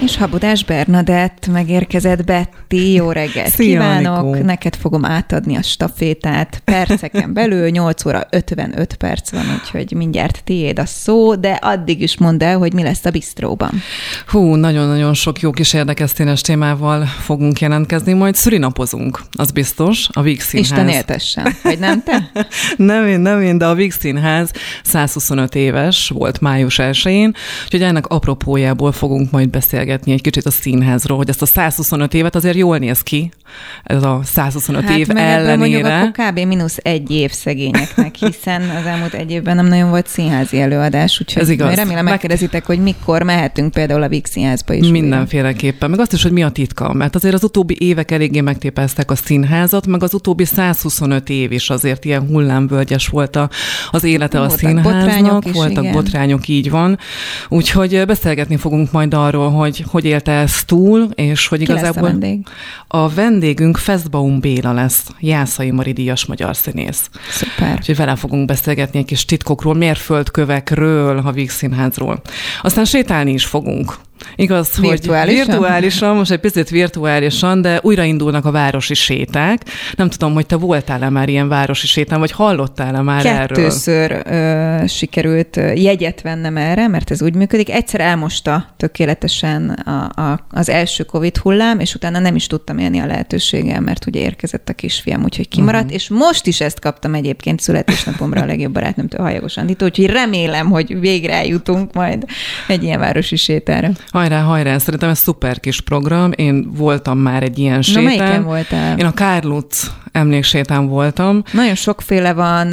És Habudás Bernadett megérkezett Betty, jó reggelt Szia, kívánok! Anikó. Neked fogom átadni a stafétát perceken belül, 8 óra 55 perc van, úgyhogy mindjárt tiéd a szó, de addig is mondd el, hogy mi lesz a bistróban. Hú, nagyon-nagyon sok jó kis érdekesztényes témával fogunk jelentkezni, majd szülinapozunk, az biztos, a Víg Színház. Isten éltessen, vagy nem te? nem én, nem én, de a Víg Színház 125 éves volt május 1-én, úgyhogy ennek apropójából fogunk majd beszélni beszélgetni egy kicsit a színházról, hogy ezt a 125 évet azért jól néz ki, ez a 125 hát, év ellenére. mondjuk akkor kb. mínusz egy év szegényeknek, hiszen az elmúlt egy évben nem nagyon volt színházi előadás, úgyhogy ez igaz. remélem megkérdezitek, hogy mikor mehetünk például a Víg Színházba is. Mindenféleképpen, meg azt is, hogy mi a titka, mert azért az utóbbi évek eléggé megtépeztek a színházat, meg az utóbbi 125 év is azért ilyen hullámvölgyes volt a, az élete voltak a színháznak, botrányok is, voltak igen. botrányok, így van. Úgyhogy beszélgetni fogunk majd arról, hogy hogy élte ezt túl, és hogy Ki igazából... A vendég? A vendégünk Feszbaum Béla lesz, Jászai Mari díjas magyar színész. Szuper. Úgyhogy vele fogunk beszélgetni egy kis titkokról, mérföldkövekről, a Víg Színházról. Aztán sétálni is fogunk. Igaz, virtuálisan? hogy virtuálisan, most egy picit virtuálisan, de újraindulnak a városi séták. Nem tudom, hogy te voltál-e már ilyen városi sétán, vagy hallottál-e már Kettőször erről? Kettőször sikerült jegyet vennem erre, mert ez úgy működik. Egyszer elmosta tökéletesen a, a, az első Covid hullám, és utána nem is tudtam élni a lehetőséggel, mert ugye érkezett a kisfiam, úgyhogy kimaradt, uh-huh. és most is ezt kaptam egyébként születésnapomra a legjobb barátnőmtől, Hajagos Anditól, úgyhogy remélem, hogy végre eljutunk majd egy ilyen városi sétára. Hajrá, hajrá, szerintem ez szuper kis program. Én voltam már egy ilyen sétán. Na, voltál? Én a Kárluc emléksétán voltam. Nagyon sokféle van,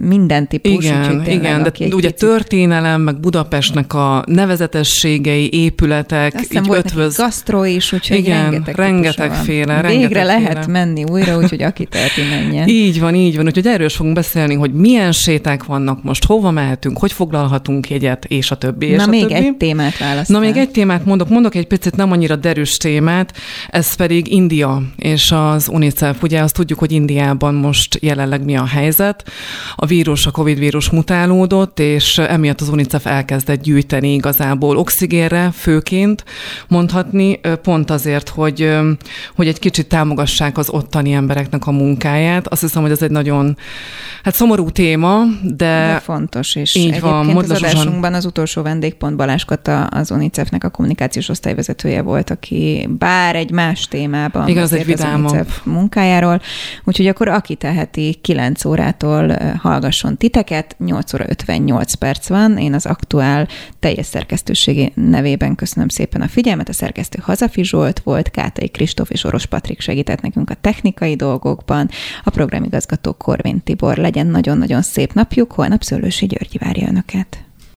minden típus. Igen, igen, de ugye picit... történelem, meg Budapestnek a nevezetességei, épületek. Azt így volt ötvöz... gasztro is, úgyhogy igen, rengeteg, rengeteg féle. Végre rengeteg lehet féle. menni újra, úgyhogy aki teheti menjen. Így van, így van. Úgyhogy erről is fogunk beszélni, hogy milyen séták vannak most, hova mehetünk, hogy foglalhatunk jegyet, és a többi. És Na a még többi. egy témát választál. Na még egy témát mondok, mondok egy picit nem annyira derűs témát, ez pedig India és az UNICEF. Ugye azt tudjuk, hogy Indiában most jelenleg mi a helyzet. A vírus, a Covid vírus mutálódott, és emiatt az UNICEF elkezdett gyűjteni igazából oxigénre főként mondhatni, pont azért, hogy, hogy egy kicsit támogassák az ottani embereknek a munkáját. Azt hiszem, hogy ez egy nagyon hát szomorú téma, de, de fontos is. Így Egyébként van. az adásunkban az utolsó vendégpont Balázs Kata, az UNICEF-nek a kommunikációs osztályvezetője volt, aki bár egy más témában Igaz, egy az UNICEF munkájáról, úgyhogy akkor aki teheti 9 órától hallgasson titeket, 8 óra 58 perc van, én az aktuál teljes szerkesztőségi nevében köszönöm szépen a figyelmet, a szerkesztő Hazafi Zsolt volt, Kátai Kristóf és Oros Patrik segített nekünk a technikai dolgokban, a programigazgató Korvin Tibor. Legyen nagyon-nagyon szép napjuk, holnap Szőlősi Györgyi várja önöket.